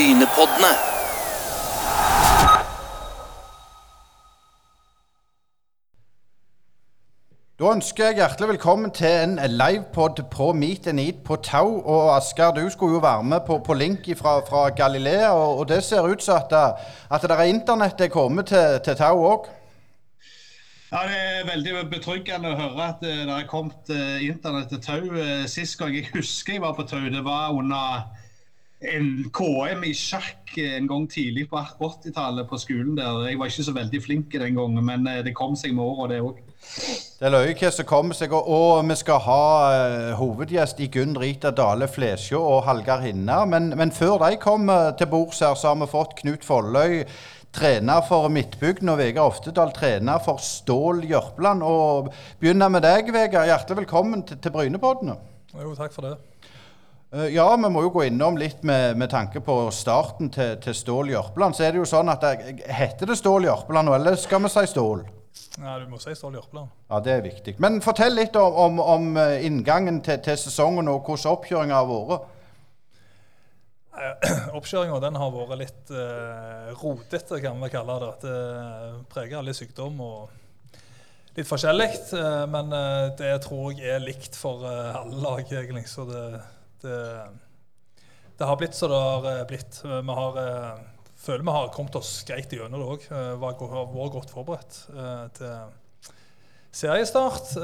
Brynepoddene. Da ønsker jeg hjertelig velkommen til en livepod på Meet and Eat på Tau. Og Asker, du skulle jo være med på, på link fra, fra Galilea, og, og, det ser ut som at, at det er internett er kommet til, til Tau òg. Ja, Det er veldig betryggende å høre at det er kommet uh, internett til Tau. Uh, sist gang jeg husker jeg var på Tau, det var under en KM i sjakk en gang tidlig på 80-tallet på skolen der. Jeg var ikke så veldig flink den gangen, men uh, det kom seg med åra, det òg. Det er løye hva som kommer seg. Og vi skal ha uh, hovedgjest i Gunn Rita Dale Flesjå og Hallgeir Hinna. Men, men, før de kommer til bords her, så har vi fått Knut Folløy trener for Midtbygden, og Vegard Oftedal, trener for Stål Jørpeland. Og begynner med deg, Vegard. Hjertelig velkommen til, til Brynepoddene. Jo, takk for det. Uh, ja, vi må jo gå innom litt med, med tanke på starten til, til Stål Jørpeland. Så er det jo sånn at det, Heter det Stål Jørpeland eller skal vi si Stål? Ja, du må si Stål Jørpeland. Ja, Det er viktig. Men fortell litt om, om, om eh, inngangen til, til, sesongen og hvordan oppkjøringa har vært. Oppkjøringa den har vært litt uh, rotete, kan vi kalle det. Det preger litt sykdom og litt forskjellig. Men det tror jeg er likt for alle lag, egentlig. Så det, det, det, har blitt så det har blitt. Vi har, føler vi har kommet oss greit gjennom det òg. Har vært godt forberedt til seriestart.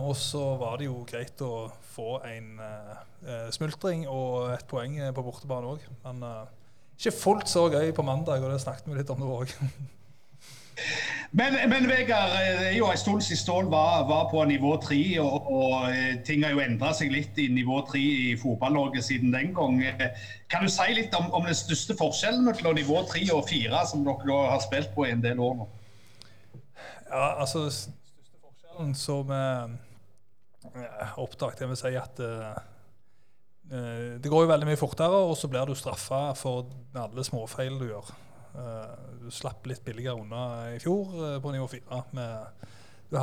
og så var det jo greit å få en eh, smultring og et poeng eh, på bortebane òg. Men eh, ikke fullt så gøy på mandag, og det snakket vi litt om det òg. Men, men Vegard, eh, det jo en stund siden Stål var, var, på nivå tre, og, og, eh, ting har jo endra seg litt i nivå tre i fotball siden den gang. Kan du si litt om, om den største forskjellen mellom nivå tre og fire, som dere har spilt på i en del år nå? Ja, altså, største forskjellen som er oppdaget, jeg vil si at Eh, det går jo veldig mye fortere, og så blir du straffa for alle småfeil du gjør. Eh, du slapp litt billigere unna i fjor eh, på nivå fire. Du,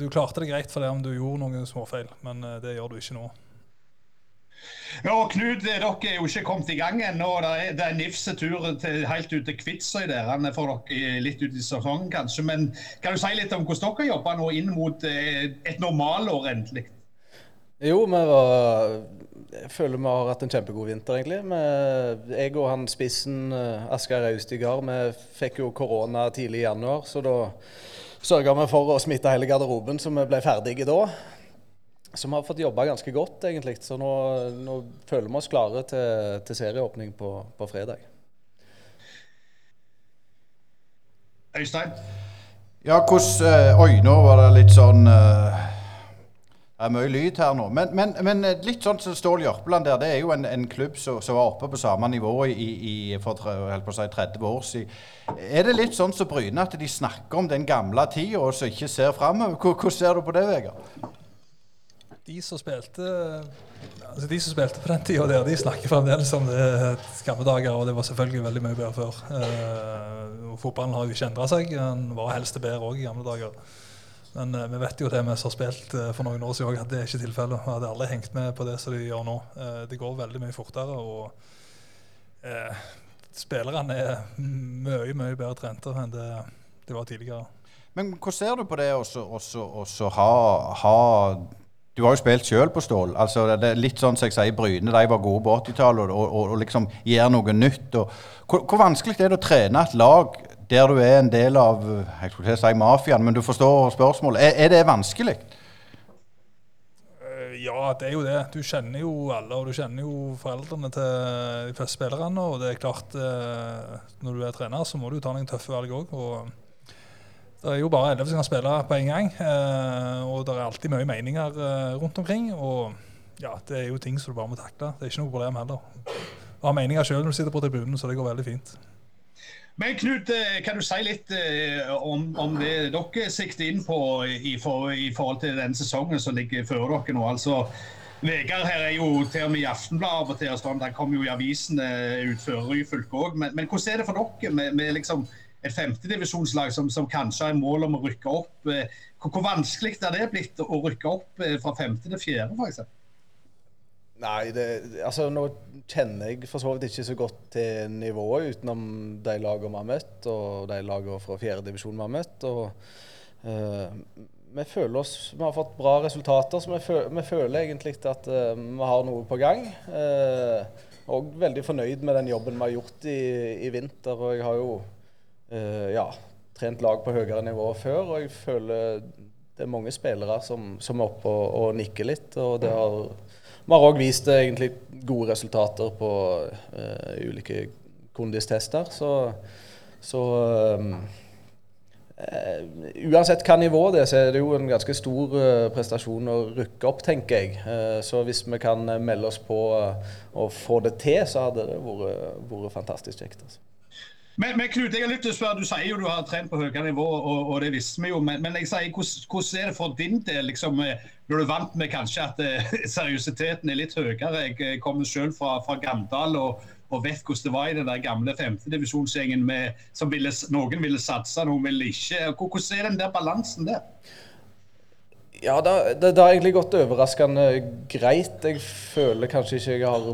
du, klarte det greit for det om du gjorde noen småfeil, men det gjør du ikke nå. Ja, Knut, dere er jo ikke kommet i gang ennå. Det er, det er NIFs tur til, helt ut til Kvitsøy. der. Han får dere litt ut i sesongen, kanskje. Men kan du si litt om hvordan dere jobber nå inn mot et normalår, endelig? Jo, vi var jeg føler vi har hatt en kjempegod vinter, egentlig. Med, jeg og han spissen uh, Asgeir Austigard vi fikk jo korona tidlig i januar, så da sørga vi for å smitte hele garderoben, så vi ble ferdige da. Så vi har fått jobba ganske godt, egentlig. Så nå, nå, føler vi oss klare til, til serieåpning på, på, fredag. Øystein? Ja, hvordan uh, Oi, nå var det litt sånn uh det er mye lyd her nå. Men, men, men eh, litt sånn som Stål Jørpeland der, det er jo en, en klubb som, var oppe på samme nivå i, i, for si, 30 år siden. Er det litt sånn som Bryne, at de snakker om den gamle tida og så ikke ser framover? Hvordan ser du på det, Vegard? De som spilte altså de som spilte på den tida der, de snakker fremdeles om det gamle dager, og det var selvfølgelig veldig mye bedre før. Uh, fotballen har jo ikke endra seg. Den var helst bedre òg i gamle dager. Men uh, vi vet jo det vi har spilt uh, for noen år siden at det er ikke tilfellet. Vi hadde aldri hengt med på det som de gjør nå. Uh, det går veldig mye fortere. og Spillerne er mye mye bedre trente enn det de var tidligere. Men hvordan ser du på det å ha, ha du har jo spilt sjøl på Stål. altså det er Litt sånn som jeg sier, Bryne de var gode på 80-tallet og, og, og, liksom gjør noe nytt. Hvor, hvor, vanskelig er det å trene et lag der du er en del av jeg skulle si mafiaen, men du forstår spørsmålet. Er, er det vanskelig? Eh, ja, det er jo det. Du kjenner jo alle, og du kjenner jo foreldrene til de fleste spillerne. Og det er klart, eh, når du er trener, så må du ta noen tøffe valg òg. Det er jo bare elleve som kan spille på en gang, eh, og det er alltid mye meninger rundt omkring. Og ja, det er jo ting som du bare må takle. Det er ikke noe problem heller. Du har meninger sjøl når du sitter på tribunen, så det går veldig fint. Men Knut, eh, kan du si litt eh, om, om det dere sikter inn på i, for, i, forhold til den sesongen som ligger før dere nå? altså Vegard her er jo til og med i Aftenbladet av og til. Sånn, han kommer jo i avisene utfører før Ryfylke òg. Men, men, hvordan er det for dere med, med liksom et femtedivisjonslag som, som kanskje har mål om å rykke opp? Eh, hvor, hvor vanskelig er det blitt å rykke opp fra femte til fjerde, f.eks.? Nei, det, altså nå kjenner jeg for så vidt ikke så godt til nivået utenom de lagene vi har møtt, og de lagene fra fjerdedivisjon vi har møtt. og uh, vi føler oss, vi har fått bra resultater, så vi, føler, vi føler egentlig at uh, vi har noe på gang. Uh, og veldig fornøyd med den jobben vi har gjort i, i vinter. og Jeg har jo ja, trent lag på høyere nivå før, og jeg føler det er mange spillere som, som er oppe og, og nikker litt. og det har vi har òg vist egentlig gode resultater på uh, ulike kondistester. Så, så um, uh, uansett hva nivå det er, så er det jo en ganske stor uh, prestasjon å rykke opp, tenker jeg. så hvis vi kan melde oss på og få det til, så hadde det vært, vært fantastisk kjekt. altså. Men, men, Knut, jeg har lyst til å spørre, Du sier jo du har trent på høyere nivå, og, og det visste vi jo. Men, men jeg sier, hvordan, hvordan, er det for din del? Liksom, eh, når du vant med kanskje at uh, seriøsiteten er litt høyere. Jeg eh, kommer selv fra, fra Gamdal og, og, vet hvordan det var i den der gamle femtedivisjonsgjengen som ville, noen ville satse, noen ville ikke. Hvordan er den der balansen der? Ja, det har egentlig gått overraskende greit. Jeg føler kanskje ikke jeg har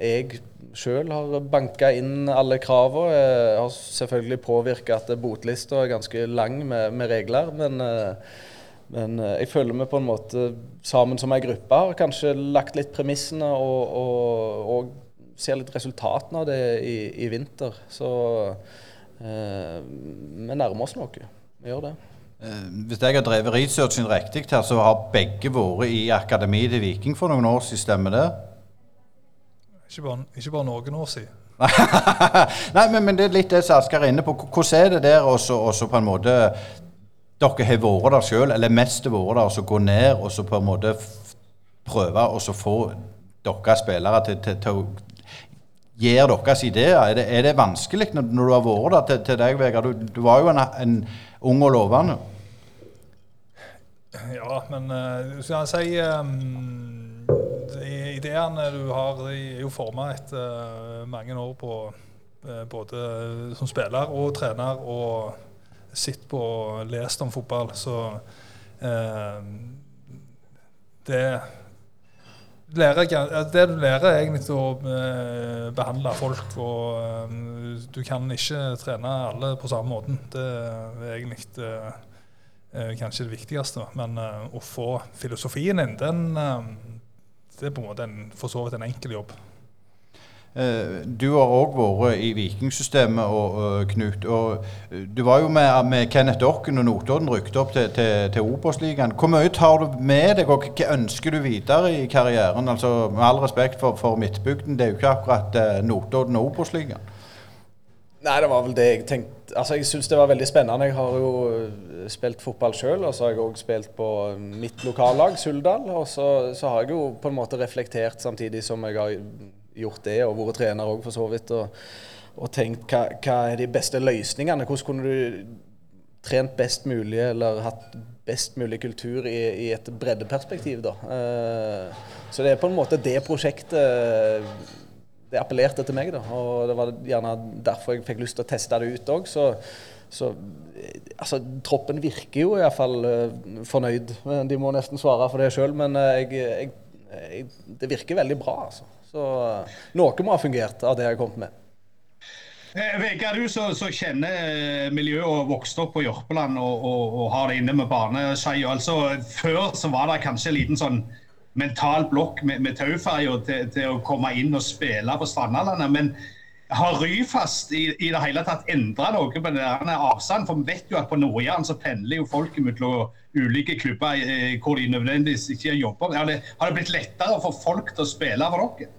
jeg sjøl har banka inn alle kravene. Jeg har selvfølgelig påvirka at botlista er ganske lang med, med regler. Men, eh, men, eh, jeg føler vi på en måte sammen som ei gruppe har kanskje lagt litt premissene og, og, og, ser litt resultatene av det i, i vinter. Så eh, vi nærmer oss noe. Vi gjør det. Eh, hvis jeg har drevet researchen riktig her, så har begge vært i akademiet til Viking for noen år siden, stemmer det? Ikke bare, ikke bare noen år siden. Nei, men, men, det er litt det som Asker er inne på. Hvordan er det der også, på en måte Dere har vært der sjøl, eller mest vært der, og så gå ned og så på en måte prøve å få deres spillere til, til, til å gjøre deres ideer. Er det, er det vanskelig når, når, du har vært der til, til deg, Vegard? Du, du, var jo en, en ung og lovende. Ja, men uh, skal jeg si um ideene du har, de er jo forma etter mange år på uh, både som spiller og trener og sett på og lest om fotball. Så eh, det lærer, det du lærer, er egentlig å eh, behandle folk. Og eh, du kan ikke trene alle på samme måten. Det er egentlig eh, kanskje det viktigste. Men eh, å få filosofien inn, den det er på en måte en, for så vidt en enkel jobb. Uh, du har òg vært i Vikingsystemet, og, Knut. og uh, Du var jo med, med Kenneth Dokken og Notodden rykket opp til, til, til Obos-ligaen. Hvor mye tar du med deg, og hva ønsker du videre i karrieren? Altså, Med all respekt for, for Midtbygden, det er jo ikke akkurat Notodden og Obos-ligaen. Nei, det var vel det jeg tenkte. Altså, Jeg syns det var veldig spennende. Jeg har jo eh, spilt fotball sjøl, og så har jeg òg spilt på mitt lokallag, Suldal. Og så, så, har jeg jo på en måte reflektert samtidig som jeg har gjort det, og vært trener òg for så vidt. Og, og tenkt hva, hva, er de beste løsningene? Hvordan kunne du trent best mulig, eller hatt best mulig kultur i, i et breddeperspektiv, da. Uh, så det er på en måte det prosjektet det appellerte til meg, da. Og det var gjerne derfor jeg fikk lyst til å teste det ut òg. Så, så altså, troppen virker jo iallfall eh, fornøyd. De må nesten svare for det sjøl, men uh, jeg, jeg, jeg, det virker veldig bra, altså. Så uh, noe må ha fungert av det jeg har kommet med. Eh, Vegard, du som kjenner miljøet og vokste opp på Jørpeland og, og, og har det inne med barneskeia. Altså, før så var det kanskje en liten sånn mental blokk med, med tauferja til, til, å komme inn og spille på Strandalandet. Men har Ryfast i, i, det hele tatt endra noe på den avstanden? For vi vet jo at på Nord-Jæren så pendler jo folk mellom ulike klubber eh, hvor de nødvendigvis ikke jobber. Har det, har det blitt lettere for folk til å spille for dere?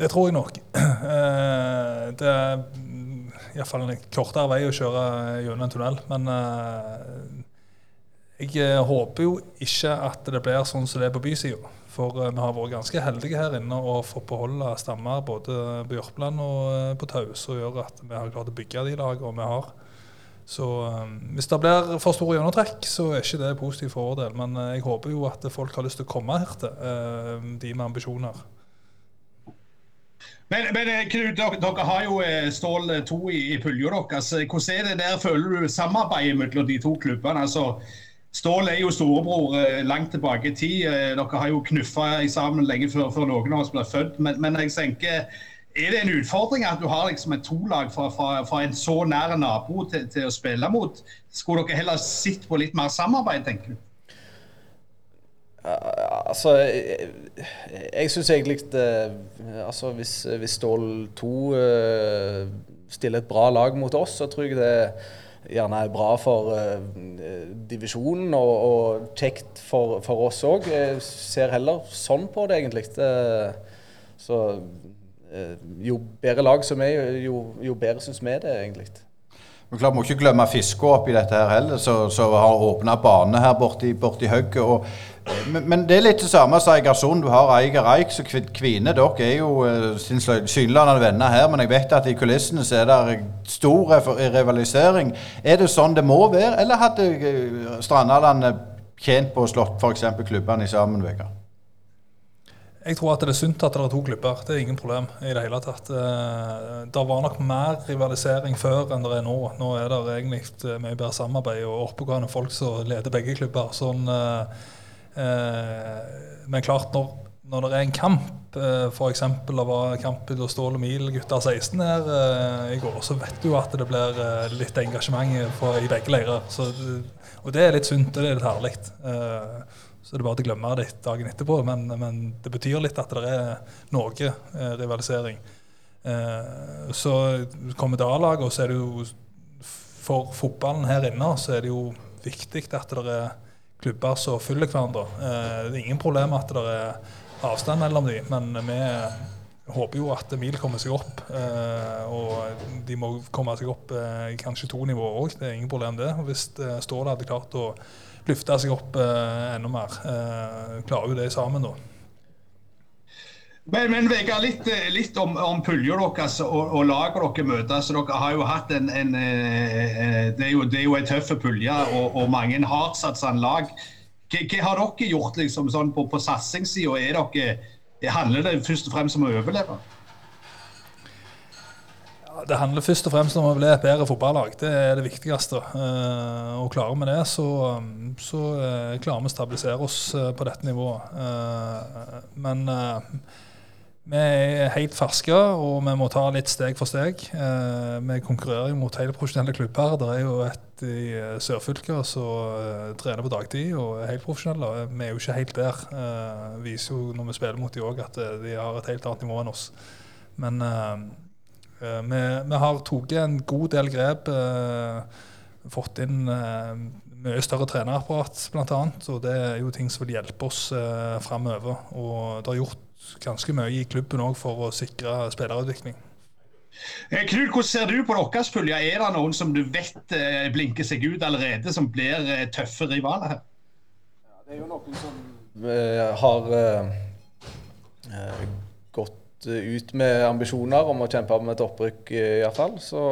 Det tror jeg nok. Eh, det er iallfall en kortere vei å kjøre gjennom en tunnel. Men eh, jeg eh, håper jo ikke at det blir sånn som det er på bysida. For vi har vært ganske heldige her inne og fått beholde stammer både på Jørpeland og på Taus, og gjør at vi har klart å bygge de lagene vi har. Så hvis det blir for store gjennomtrekk, så er ikke det positivt for vår del. Men jeg håper jo at folk har lyst til å komme her til, de med ambisjoner. Men, men Knut, dere, har jo Stål 2 i, i pulja deres. Hvordan er det der, føler du samarbeidet mellom de to klubbene? Altså, Stål er jo storebror eh, langt tilbake i tid. Eh, dere har jo knuffa sammen lenge før, før, noen av oss ble født. Men, men, jeg tenker, er det en utfordring at du har liksom et tolag fra, fra, fra en så nær nabo til, til, å spille mot? Skulle dere heller sett på litt mer samarbeid, tenker du? Altså, jeg, jeg syns egentlig uh, altså hvis, hvis Stål 2 uh, stiller et bra lag mot oss, så tror jeg det gjerne er bra for uh, divisjonen og, og, kjekt for, for oss òg. Jeg ser heller sånn på det, egentlig. Uh, så uh, jo bedre lag som er, jo, jo bedre syns vi det, egentlig. Men klart, Må ikke glemme Fiskå oppi dette her heller, som har åpna bane her borti, borti høgget. Men, det er litt det samme som Egersund. Du har Eiger Eik, så Kvine dere er jo uh, tilsynelatende venner her, men jeg vet at i kulissene så er det stor rivalisering. Er det sånn det må være, eller hadde uh, Strandaland tjent på å slått f.eks. klubbene sammen, Vegard? Jeg tror at det er sunt at det er to klubber. Det er ingen problem i det hele tatt. Eh, det var nok mer rivalisering før enn det er nå. Nå er det egentlig mye bedre samarbeid og oppegående folk som leder begge klubber. Sånn, Eh, men klart, når, når, det er en kamp, eh, f.eks. det var kamp i Stål og Mil gutter 16 her eh, i går, så vet du at det blir eh, litt engasjement for, i begge leirer. Så, og det er litt sunt, og det er litt herlig. Eh, så det er bare å glemme det dagen etterpå. Men, men, det betyr litt at det er noe eh, rivalisering. så kommer det A-laget, og så er det jo for fotballen her inne så er det jo viktig at det er klubber som følger hverandre. Eh, det er ingen problem at det er avstand mellom dem, men vi håper jo at Emil kommer seg opp. Eh, og de må komme seg opp eh, i kanskje to nivåer òg, det er ingen problem det. Hvis Ståle hadde klart å løfte seg opp enda mer, klarer jo det sammen da. Men, men Vegard, litt, litt, om, om pulja deres og, og laget dere møter. Så dere har jo hatt en, en eh, det, er jo, en tøff pulje og, og mange hardtsatsende lag. Hva, hva, har dere gjort liksom, sånn på, på satsingssida? Handler det først og fremst om å overleve? Det handler først og fremst om å bli et bedre fotballag. Det er det viktigste. Uh, og klarer vi det, så, så uh, klarer vi å stabilisere oss på dette nivået. men vi er helt ferske, og vi må ta litt steg for steg. Eh, vi konkurrerer mot hele profesjonelle klubber. Det er jo et i eh, sørfylket som eh, trener på dagtid og er helt profesjonelle. Vi er jo ikke helt der. Eh, viser jo når vi spiller mot dem òg at de har et helt annet nivå enn oss. Men vi, har tatt en god del grep. fått inn mye større trenerapparat, bl.a. Og det er jo ting som vil hjelpe oss eh, framover. Og det har gjort ganske mye i klubben òg for å sikre spillerutvikling. Eh, Knut, hvordan ser du på deres pulje? Er det noen som du vet eh, blinker seg ut allerede, som blir eh, tøffe rivaler her? Ja, det er jo noen som har uh, gått ut med ambisjoner om å kjempe med et opprykk, iallfall. Så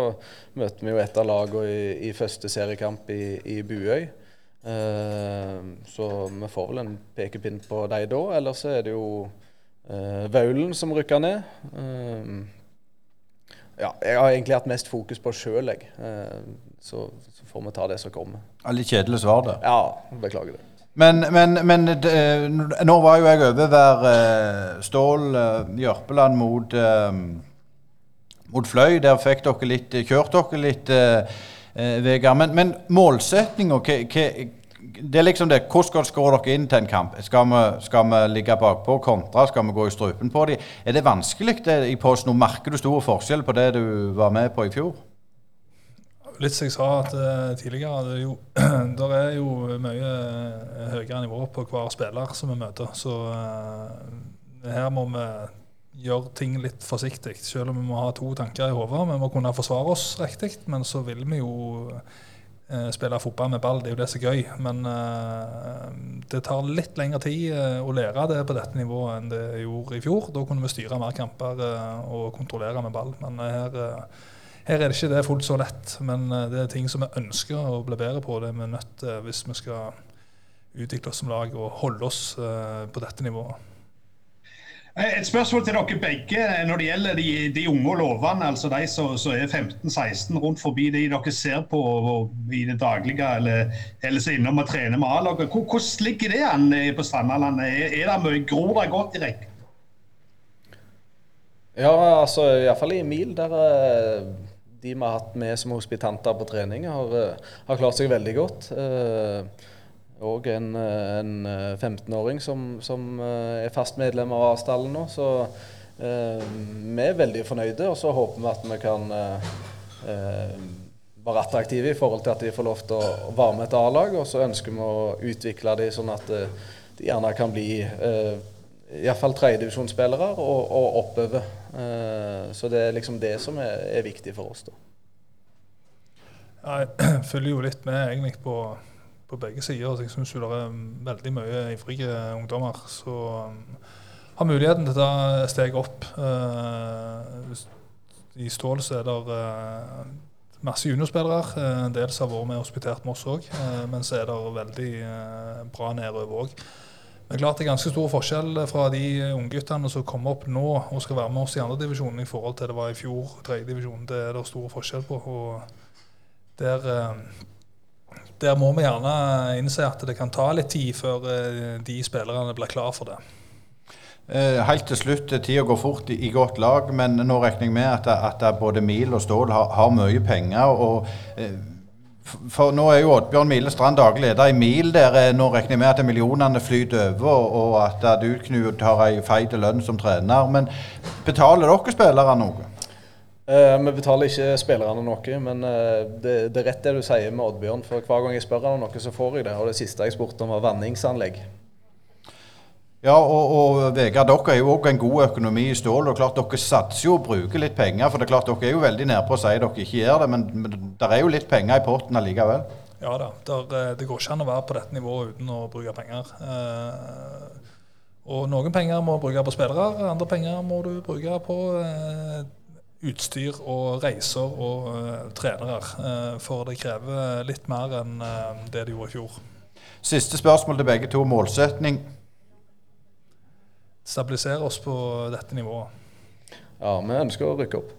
møter vi jo et av lagene i, i, første seriekamp i, i Buøy. Uh, så vi får vel en pekepinn på dem da. Ellers er det jo Vaulen som rykka ned. Uh, ja, jeg har egentlig hatt mest fokus på sjøl, jeg. Uh, så, så, får vi ta det som kommer. Litt kjedelig svar, det. Ja, beklager det. Men, men, men nå var jo jeg over hver Stål Jørpeland mot, mot Fløy. Der fikk dere litt, kjørt dere litt, Vegard. Men, men målsettinga, det er liksom det. Hvordan går dere inn til en kamp? Skal vi, skal vi ligge bakpå kontra? Skal vi gå i strupen på dem? Er det vanskelig det, i posten? Merker du stor forskjell på det du var med på i fjor? Litt som jeg sa at, uh, tidligere, det er, jo, der er jo mye uh, høyere nivå på hver spiller som vi møter. Så uh, her må vi gjøre ting litt forsiktig. Selv om vi må ha to tanker i hodet. Vi må kunne forsvare oss riktig, men så vil vi jo Eh, spille fotball med ball. Det er jo det som er gøy. Men uh, det tar litt lengre tid uh, å lære det på dette nivået enn det gjorde i fjor. Da kunne vi styre mer kamper og kontrollere med ball. Men her, her, er det ikke det fullt så lett. Men det er ting som vi ønsker å bli bedre på. Det er vi nødt til hvis vi skal utvikle oss som lag og holde oss på dette nivået. Et spørsmål til dere begge når det gjelder de, de unge og lovende, altså de som, som er 15-16 rundt forbi de dere ser på i det daglige eller, eller så innom og trener med A-laget. Hvordan ligger det an på Strandalandet? Er, er det mye gror det godt i rekken? Ja, altså iallfall i Mil, der eh, de vi har hatt med som hospitanter på trening, har, eh, har klart seg veldig godt. Uh, og en, en 15-åring som, som, eh, er fast medlem av A-stallen nå. Så eh, vi er veldig fornøyde, og så håper vi at vi kan eh, eh, være attraktive i forhold til at de får lov til å være med et A-lag. Og så ønsker vi å utvikle dem sånn at eh, de gjerne kan bli eh, iallfall tredjedivisjonsspillere og, og oppover. Eh, så det er liksom det som er, er viktig for oss. da. Jeg følger jo litt med egentlig på på begge sider. Så jeg syns det er veldig mye ivrige ungdommer som har muligheten til å ta steg opp. Uh, I Stål så er det uh, masse juniorspillere. Uh, en del som har vært med og hospitert med oss òg. men så er det veldig bra nedover òg. Men klart det er ganske stor forskjell fra de ungguttene som kommer opp nå og skal være med oss i andredivisjonen i forhold til det var i fjor, tredjedivisjon. Det er det stor forskjell på. og der der må vi gjerne innse at det kan ta litt tid før eh, de spillerne blir klar for det. Eh, helt til slutt, tida går fort i, godt lag, men nå regner jeg med at, at både Mil og Stål har, har mye penger. og eh, for nå er jo Oddbjørn Milestrand daglig leder i Mil. Der nå regner jeg med at millionene flyter over, og at du Knut har ei feit lønn som trener. Men betaler dere spillere noe? Uh, vi betaler ikke spillerne noe, men uh, det, det, er rett det du sier med Oddbjørn. For hver gang jeg spør han om noe, så får jeg det. Og det siste jeg spurte om, var vanningsanlegg. Ja, og, og Vegard, dere er jo òg en god økonomi i stål. og klart Dere satser jo og bruker litt penger. For det er klart dere er jo veldig nede på å si dere ikke gjør det, men, men det er jo litt penger i potten allikevel? Ja da. Der, eh, det går ikke an å være på dette nivået uten å bruke penger. Uh, og noen penger må du bruke på spillere, andre penger må du bruke på uh, utstyr og reiser og uh, trenere. Uh, for det krever litt mer enn uh, det det gjorde i fjor. Siste spørsmål til begge to. Målsetning? Stabilisere oss på dette nivået. Ja, vi ønsker å rykke opp.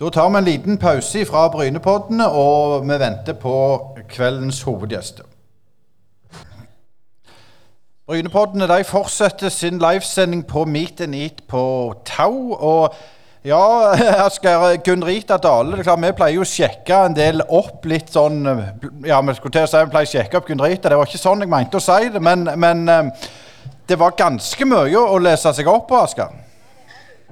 Da tar vi en liten pause fra Brynepoddene, og vi venter på kveldens hovedgjester. Brynepoddene de fortsetter sin livesending på Meet and Eat på Tau. og ja, Asgeir Gunn Rita Dale. det er Vi pleier jo å sjekke en del opp litt sånn Ja, vi skulle til å si vi pleier å sjekke opp Gunn Rita. Det var ikke sånn jeg mente å si det, men, men eh, det var ganske mye å lese seg opp på, Asgeir.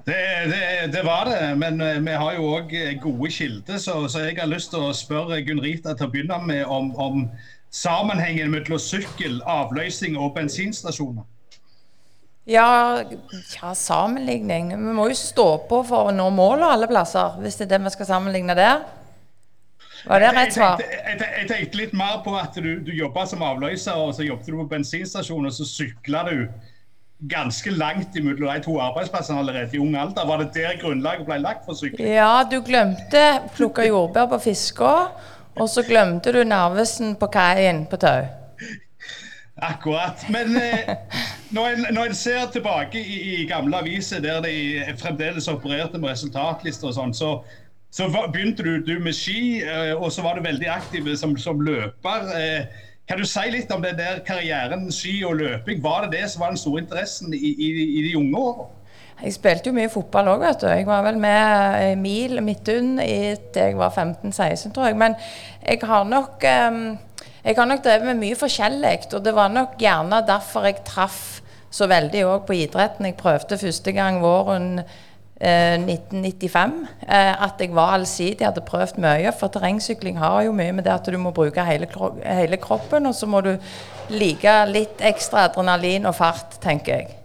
Det, det, det, var det, men eh, vi har jo òg eh, gode kilder, så, så, jeg har lyst til å spørre Gunn Rita til å begynne med om, om sammenhengen mellom sykkel, avløsning og bensinstasjoner. Ja, ja, sammenligning. Vi må jo stå på for å nå målet alle plasser, hvis det er det vi skal sammenligne der. Var det rett svar? Jeg, jeg, jeg, tenkte litt mer på at du, du jobba som avløser, og så jobbet du på bensinstasjon, og så sykla du ganske langt imellom de to arbeidsplassene allerede i ung alder. Var det der grunnlaget ble lagt for sykling? Ja, du glemte plukke jordbær på Fiskå, og så glemte du Narvesen på kaien på Tau. Akkurat. Men eh, når, en, når, en, ser tilbake i, i, gamle aviser der de fremdeles opererte med resultatlister og sånn, så, så begynte du, du, med ski, eh, og så var du veldig aktiv som, som løper. Eh, kan du si litt om den der karrieren ski og løping? Var det det som var den store interessen i, i, i de unge årene? Jeg spilte jo mye fotball òg, vet du. Jeg var vel med i Mil Midtun til jeg var 15-16, tror jeg. Men jeg har nok um jeg har nok drevet med mye forskjellig, og det var nok gjerne derfor jeg traff så veldig òg på idretten. Jeg prøvde første gang våren eh, 1995 eh, at jeg var allsidig, hadde prøvd mye. For terrengsykling har jo mye med det at du må bruke hele, hele kroppen, og så må du like litt ekstra adrenalin og fart, tenker jeg.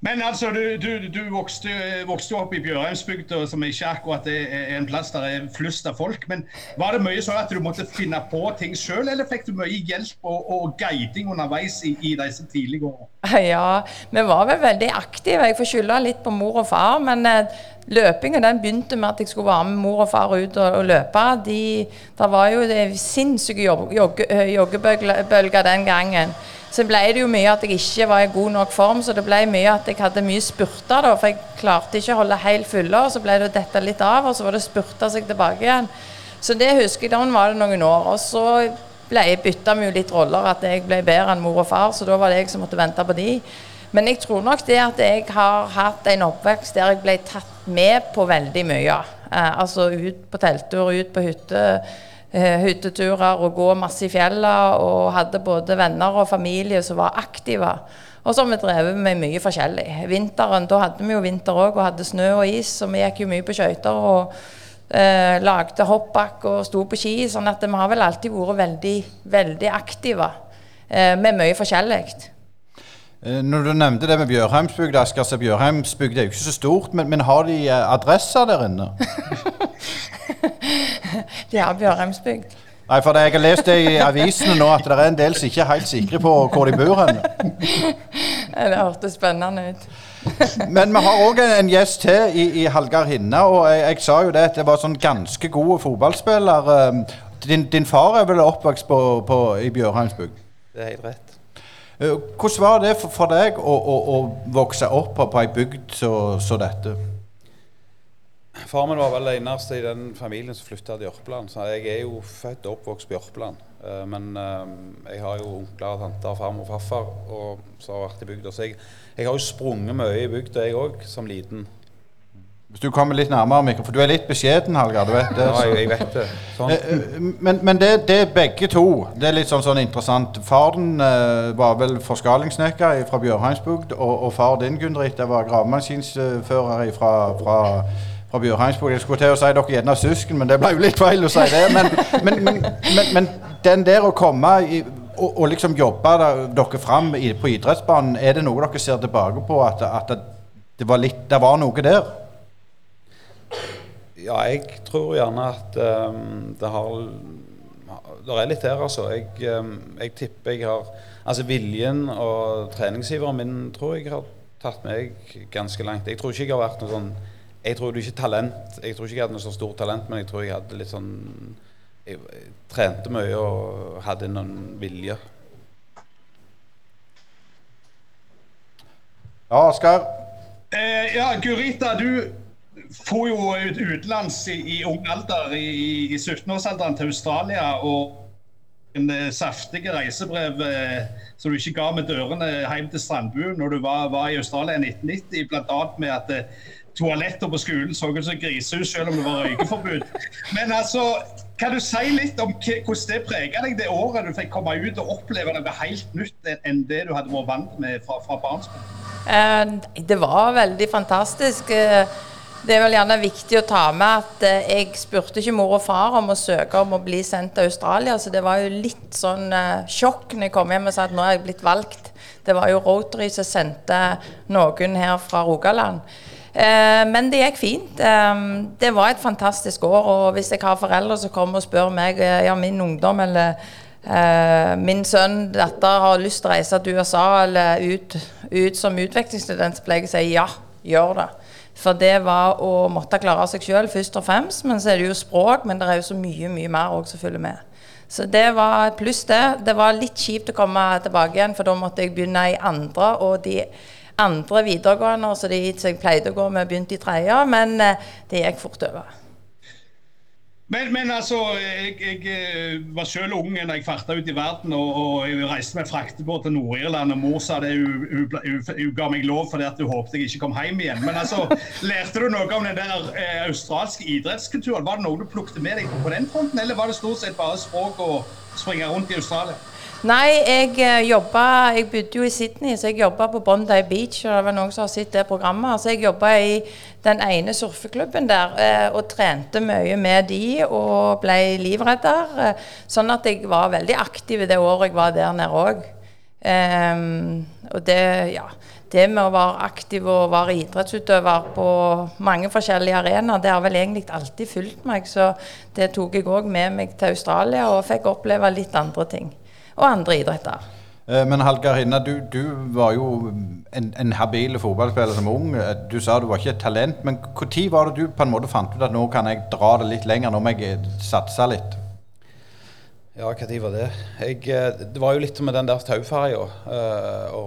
Men altså, du, du, du vokste, vokste, opp i Bjørheimsbygda, som ikke akkurat er en plass der er flust av folk. Men var det mye sånn at du måtte finne på ting sjøl, eller fikk du mye hjelp og, og guiding underveis i, i disse tidlige årene? Ja, vi var vel veldig aktive. Jeg får skylde litt på mor og far. Men eh, løpinga begynte med at jeg skulle være med mor og far ut og, og løpe. De, det var jo sinnssyke joggebølger den gangen. Så ble det jo mye at jeg ikke var i god nok form, så det ble mye at jeg hadde mye spurter, da, for jeg klarte ikke å holde helt fulle, og så ble det dette litt av, og så var det spurta seg tilbake igjen. Så det husker jeg, da var det noen år. Og så ble jeg bytta vi jo litt roller, at jeg ble bedre enn mor og far, så da var det jeg som måtte vente på de. Men jeg tror nok det at jeg har hatt en oppvekst der jeg ble tatt med på veldig mye. Eh, altså ut på telttur, ut på hytte hytteturer og gå masse i fjellene. Og hadde både venner og familie som var aktive. Og så har vi drevet med mye forskjellig. Vinteren, Da hadde vi jo vinter òg, og hadde snø og is, så vi gikk jo mye på skøyter. og eh, Lagde hoppbakk og sto på ski. sånn at vi har vel alltid vært veldig, veldig aktive eh, med mye forskjellig. Eh, Når du nevnte det med Bjørheimsbygda, Asker, så Bjørheimsbygd er jo ikke så stort, men, men har de eh, adresser der inne? De har Bjørheimsbygd. Nei, for det, jeg har lest det i avisene nå at det er en del som ikke er helt sikre på hvor de bor hen. Det hørtes spennende ut. Men vi har òg en, gjest til i, i Hallgeir Hinna, og jeg, jeg sa jo det at det var sånn ganske god fotballspiller. eh, Din, din far er vel oppvokst på, på, i Bjørheimsbygd? Det er helt rett. Eh, Hvordan var det for, for deg å, å, å vokse opp på, på ei bygd som dette? Far min var vel den eneste i den familien som flytta til Jørpeland. Så jeg er jo født og oppvokst på Jørpeland. Eh, Men eh, jeg har jo onkler tanter, farmor og farfar og som har vært i bygda. Så jeg, jeg har jo sprunget mye i bygda, jeg òg, som liten. Hvis du kommer litt nærmere, Mikkel, for du er litt beskjeden, Hallgeir. Du vet det. Ja, jeg, jeg vet det. Sånn. Eh, Men, men det, det er begge to. Det er litt sånn, sånn interessant. Faren eh, var vel forskalingssnekker fra Bjørheimsbygd, og, og far din, Gunn-Britt, var gravemaskinfører fra, fra, fra Bjørheimsbygd. Jeg skulle til å si dere gjerne er søsken, men det ble jo litt feil å si det. Men, men, men, men, den der å komme i, og, og liksom jobbe der, dere fram på idrettsbanen, er det noe dere ser tilbake på at, at det, var litt, det var noe der? Ja, jeg tror gjerne at um, det har Det er litt der, altså. Jeg, um, jeg tipper jeg har Altså viljen og treningsiveren min tror jeg har tatt meg ganske langt. Jeg tror ikke jeg har vært noe sånn Jeg tror ikke talent Jeg tror ikke jeg hadde noe så stort talent, men jeg tror jeg hadde litt sånn Jeg, jeg trente mye og hadde noen vilje. Ja, Oskar? Eh, ja, Gurita, du for jo ut utenlands i, i ung alder, i, i 17-årsalderen til Australia. og en eh, saftige reisebrev eh, som du ikke ga med dørene hjem til Strandbuen når du var, var i Australia i 1990, bl.a. med at eh, toaletter på skolen så ut som grisehus selv om det var røykeforbud. Men altså, kan du si litt om hvordan det preget deg det året du fikk komme ut og oppleve noe helt nytt enn- det du hadde vært vant med fra, fra barnsben? Eh, det var veldig fantastisk. Eh, Det er vel gjerne viktig å ta med at eh, jeg spurte ikke mor og far om å søke om å bli sendt til Australia, så det var jo litt sånn sjokk når jeg kom hjem og sa at nå er jeg blitt valgt. Det var jo Rotary som sendte noen her fra Rogaland. Eh, men det gikk fint. Det var et fantastisk år. Og hvis jeg har foreldre som kommer og spør meg eh, ja, min ungdom eller eh, min sønn, datter har lyst til å reise til USA eller ut, ut som utvekslingsstudent, så pleier jeg å si ja, gjør det. For det var å måtte klare seg sjøl først og fremst. Men så er det jo språk, men det er jo så mye mye mer òg som følger med. Så det var et pluss, det. Det var litt kjipt å komme tilbake igjen, for da måtte jeg begynne i andre. Og de andre videregående så de som jeg pleide å gå med, begynte i tredje. Men eh, det gikk fort over. Men, men altså, jeg, jeg eh, var selv ung da jeg farta ut i verden og, og jeg reiste med fraktebåt til Nord-Irland. og Mor sa det, hun, hun, hun, hun ga meg lov fordi at hun håpet jeg ikke kom hjem igjen. Men altså, lærte du noe om den der eh, australske idrettskulturen? Var det noe du plukket med deg på den fronten, eller var det stort sett bare språk og springe rundt i Australia? Nei, jeg eh, jobba Jeg bodde jo i Sydney, så jeg jobba på Bondi Beach. og det var noen som har sett det programmet. Så jeg jobba i den ene surfeklubben der eh, og trente mye med de og ble livredder. Eh, sånn at jeg var veldig aktiv det året jeg var der nede òg. og det, ja det med å være aktiv og være idrettsutøver på mange forskjellige arenaer, det har vel egentlig alltid fulgt meg. Så det tok jeg òg med meg til Australia og fikk oppleve litt andre ting og andre idretter. Eh, Men Hallgeir Hinna, du, du var jo en, en habil fotballspiller som ung. Eh, Du sa du var ikke et talent, men når var det du på en måte fant ut at nå kan jeg dra det litt lenger, nå må jeg satse litt? Ja, når var det? Jeg, eh, det var jo litt med den der tauferja. Å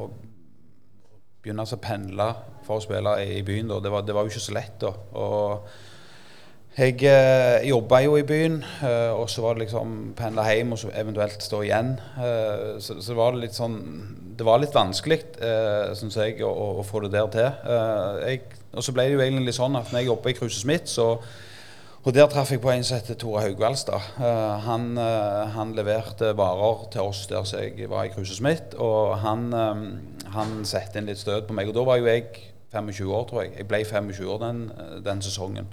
begynne å pendle for å spille i byen. Da. Det, var, det var jo ikke så lett. da. Og jeg eh, jobba jo i byen, eh, og så var det liksom pendle hjem og så eventuelt stå igjen. Eh, så, så var litt sånn Det var litt vanskelig, eh, syns jeg, å, å, få det der til. Eh, jeg, og så ble det jo egentlig litt sånn at når jeg jobba i Kruse Smith, så og Der traff jeg på en som heter Tore Haugvaldstad. Uh, han, uh, han, leverte varer til oss der jeg var i Kruse Smith. Og han, han satte inn litt støt på meg. Og da var jo jeg 25 år, tror jeg. Jeg ble 25 år den, den sesongen.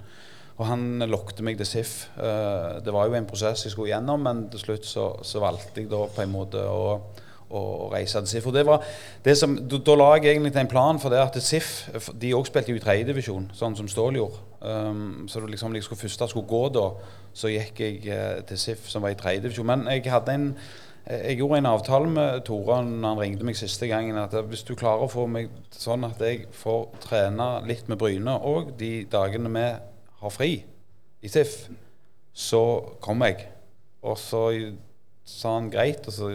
Og han lokte meg til SIF. Uh, det var jo en prosess jeg skulle gjennom, men til slutt så, så valgte jeg da på en måte å å reise til SIF. Og det var det som, da, da, la jeg egentlig en plan for det at SIF de også spilte i tredjedivisjon, sånn som Stål gjorde. Um, så det liksom, liksom først skulle gå da, så gikk jeg uh, til SIF, som var i tredjedivisjon. Men jeg hadde en jeg gjorde en avtale med Tore når han ringte meg siste gangen. at Hvis du klarer å få meg sånn at jeg får trene litt med Bryne òg de dagene vi har fri i SIF, så kom jeg. Og så sa han greit. Og så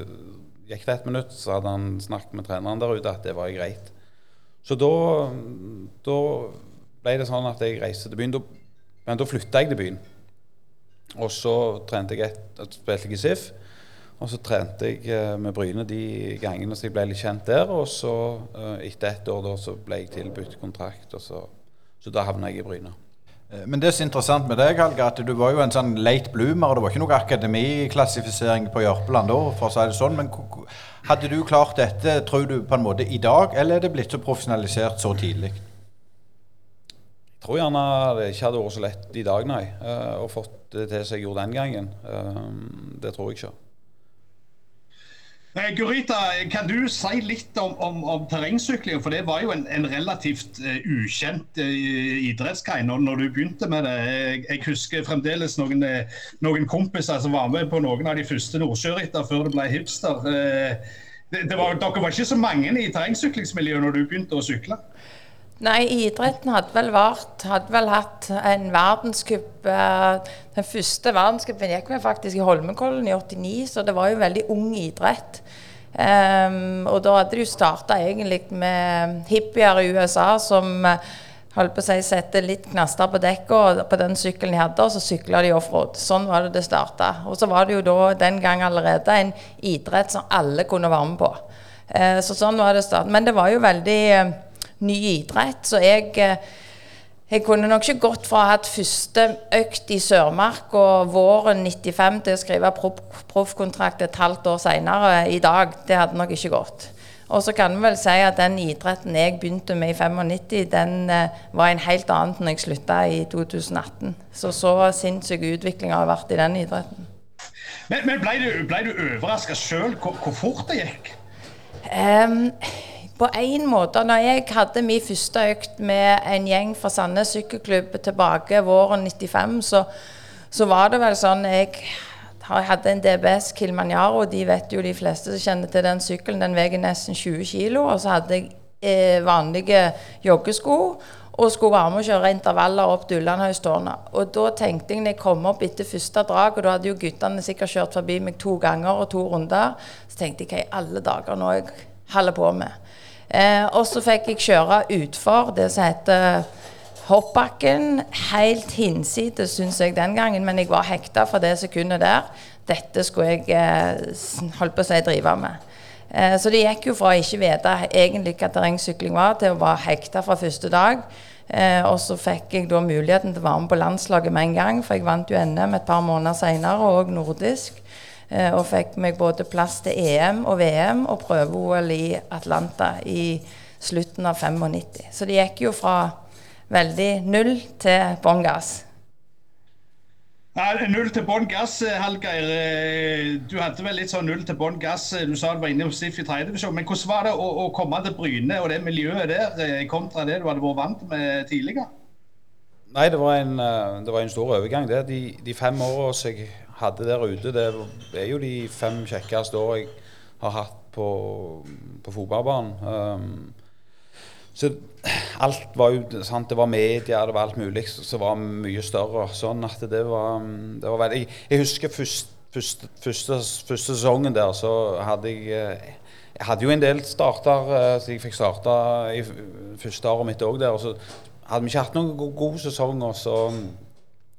gikk det et minutt, så hadde han snakket med treneren der ute at det var greit. Så da, da ble det sånn at jeg reiste til byen. Da, men da flytta jeg til byen. Og så trente jeg et, spilte jeg i SIF. Og så trente jeg eh, med Bryne de gangene så jeg ble litt kjent der. Og så eh, etter ett år da, så ble jeg tilbudt kontrakt, og så, så da havna jeg i Bryne. Eh, men det som er interessant med deg, Helge, at du var jo en sånn late bloomer. Det var ikke noe akademiklassifisering på Jørpeland da, for å si det sånn. Men hadde du klart dette, tror du, på en måte i dag, eller er det blitt så profesjonalisert så tidlig? Jeg tror gjerne det ikke hadde vært så lett i dag, nei. Eh, å fått det til som jeg gjorde den gangen. Eh, det tror jeg ikke. Eh, Gurita, kan du si litt om, om, om terrengsykling? For det var jo en, en relativt uh, ukjent uh, idrettsgrein når, når, du begynte med det. Jeg, jeg husker fremdeles noen, noen, kompiser som var med på noen av de første nordsjøritter før det ble hipster. Uh, det, det var, dere var ikke så mange i terrengsyklingsmiljøet når du begynte å sykle? Nei, idretten hadde vel vært, Hadde vel hatt en verdenscup eh, Den første verdenscupen gikk vi faktisk i Holmenkollen i 89, så det var jo veldig ung idrett. Um, og da hadde de jo starta egentlig med hippier i USA som eh, holdt på å si sette litt knaster på dekket på den sykkelen de hadde, og så sykla de offroad. Sånn var det det starta. Og så var det jo da den gang allerede en idrett som alle kunne være med på. Uh, så sånn var det starta. Men det var jo veldig uh, ny idrett. Så jeg, eh, jeg kunne nok ikke gått fra å ha hatt første økt i Sørmark og våren 95 til å skrive proffkontrakt et halvt år senere i dag. Det hadde nok ikke gått. Og så kan vi vel si at den idretten jeg begynte med i 95, den uh, var en helt annen når jeg slutta i 2018. Så så sinnssyk utvikling har vært i den idretten. Men, men ble du, ble du overraska sjøl hvor, hvor, fort det gikk? Um, på en måte, når jeg hadde min første økt med en gjeng fra Sandnes sykkelklubb tilbake våren 95, så, så var det vel sånn Jeg hadde en DBS Kilimanjaro, de vet jo de fleste som kjenner til den sykkelen. Den veier nesten 20 kg. Og så hadde jeg eh, vanlige joggesko og skulle være med å kjøre intervaller opp til Ullandhaugstårnet. Og da tenkte jeg når jeg kom opp etter første drag, og da hadde jo guttene sikkert kjørt forbi meg to ganger og to runder, så tenkte jeg hva i alle dager nå jeg holder på med. Eh, og så fikk jeg kjøre utfor det som heter hoppbakken. Helt hinsides, syns jeg den gangen, men jeg var hekta for det sekundet der. Dette skulle jeg eh, holdt på å si drive med. Eh, så det gikk jo fra å ikke vite egentlig hva terrengsykling var, til å være hekta fra første dag. Eh, og så fikk jeg da muligheten til å være med på landslaget med en gang, for jeg vant jo NM et par måneder seinere, og nordisk. Eh, og fikk meg både plass til EM og VM og prøve-OL i Atlanta i slutten av 95. Så det gikk jo fra veldig null til bånn gass. Ja, null til bånn gass, Hallgeir. Eh, du hadde vel litt sånn null til bånn gass. Du sa du var inne hos SIF i tredjedivisjon. Men hvordan var det å, å, komme til Bryne og det miljøet der, eh, kontra det du hadde vært vant med tidligere? Nei, det var en, det var en stor overgang. det. De, de fem åra jeg hadde der ute, det er jo de fem kjekkeste år jeg har hatt på, på fotballbanen. Um, så alt var jo sant, Det var media, det var alt mulig som var mye større. Sånn at det var, det var veldig Jeg, husker først, første, første, første sesongen der så hadde jeg eh, Jeg hadde jo en del starter eh, så jeg fikk starta i første året mitt òg der. Og så hadde vi ikke hatt noen go- god sesong. Og så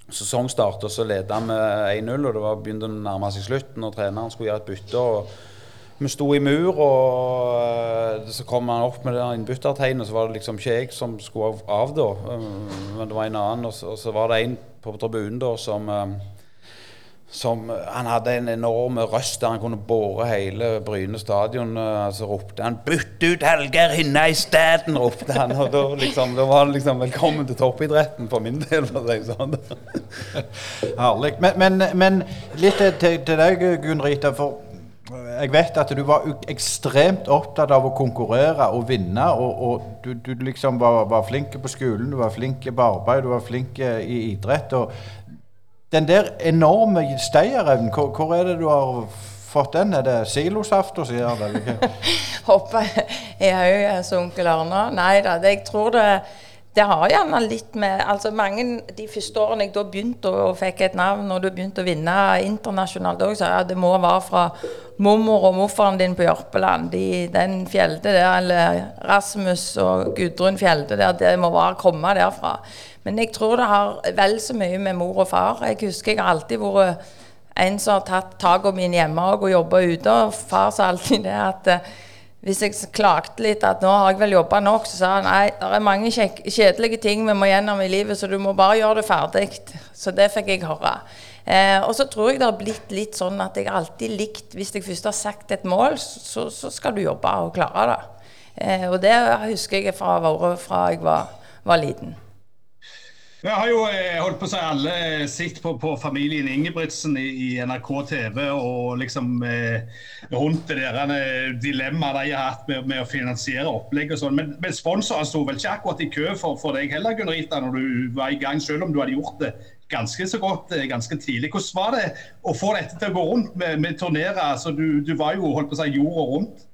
sesongstart, og så leda vi 1-0, og det var begynte å nærme seg slutten, og treneren skulle gjøre et bytte. og vi sto i mur, og eh, så kom han opp med det innbyttertegnet. Så var det liksom ikke jeg som skulle av, av da, eh, men det var en annen. Og så, og så var det en på tribunen da som eh, som Han hadde en enorm røst der han kunne båre hele Bryne stadion. eh, Så ropte han 'Bytt ut Hallgeir Hinna isteden!' ropte han. Og da, liksom, da var han liksom 'Velkommen til toppidretten' for min del. for å sånn. Herlig. Men, men, men litt til, til, deg, Gunn Rita. For jeg vet at du var ekstremt opptatt av å konkurrere og vinne. Og, og du, du liksom var, var flink på skolen, du var flink på arbeid, du var flink i idrett. Og den der enorme stayerevnen, hvor, hvor er det du har fått den? Er det silosaft som gjør det? eller hva? Hoppe i hodet som onkel Arne. Nei da, jeg tror det det har gjerne litt med altså mange, De første årene jeg da begynte og, fikk et navn, og du begynte å vinne internasjonalt òg, jeg at det må være fra mormor og morfaren din på Jørpeland. De, den Fjelde der, eller Rasmus og Gudrun Fjelde der, det må være komme derfra. Men jeg tror det har vel så mye med mor og far. Jeg husker jeg har alltid vært en som har tatt takene mine hjemme og jobba ute. Og far sa alltid det at eh, hvis jeg klagde litt at nå har jeg vel jobba nok, så sa han nei, det er mange kjedelige ting vi må gjennom i livet, så du må bare gjøre det ferdig. Så det fikk jeg høre. Eh, og så tror jeg det har blitt litt sånn at jeg alltid likt Hvis jeg først har sagt et mål, så, så skal du jobbe og klare det. Eh, og det husker jeg fra, fra jeg var, var liten. Vi har jo eh, holdt på å si alle sett på, på familien Ingebrigtsen i, i NRK TV og liksom eh, rundt det der eh, dilemmaet de har hatt med, med å finansiere opplegg og sånn. Men, men sponsoren sto vel ikke akkurat i kø for, for deg heller, Gunn Rita, når du var i gang, selv om du hadde gjort det ganske så godt eh, ganske tidlig. Hvordan var det å få dette til å gå rundt med, med turnerer? Altså, du, du var jo holdt på å si jorda rundt.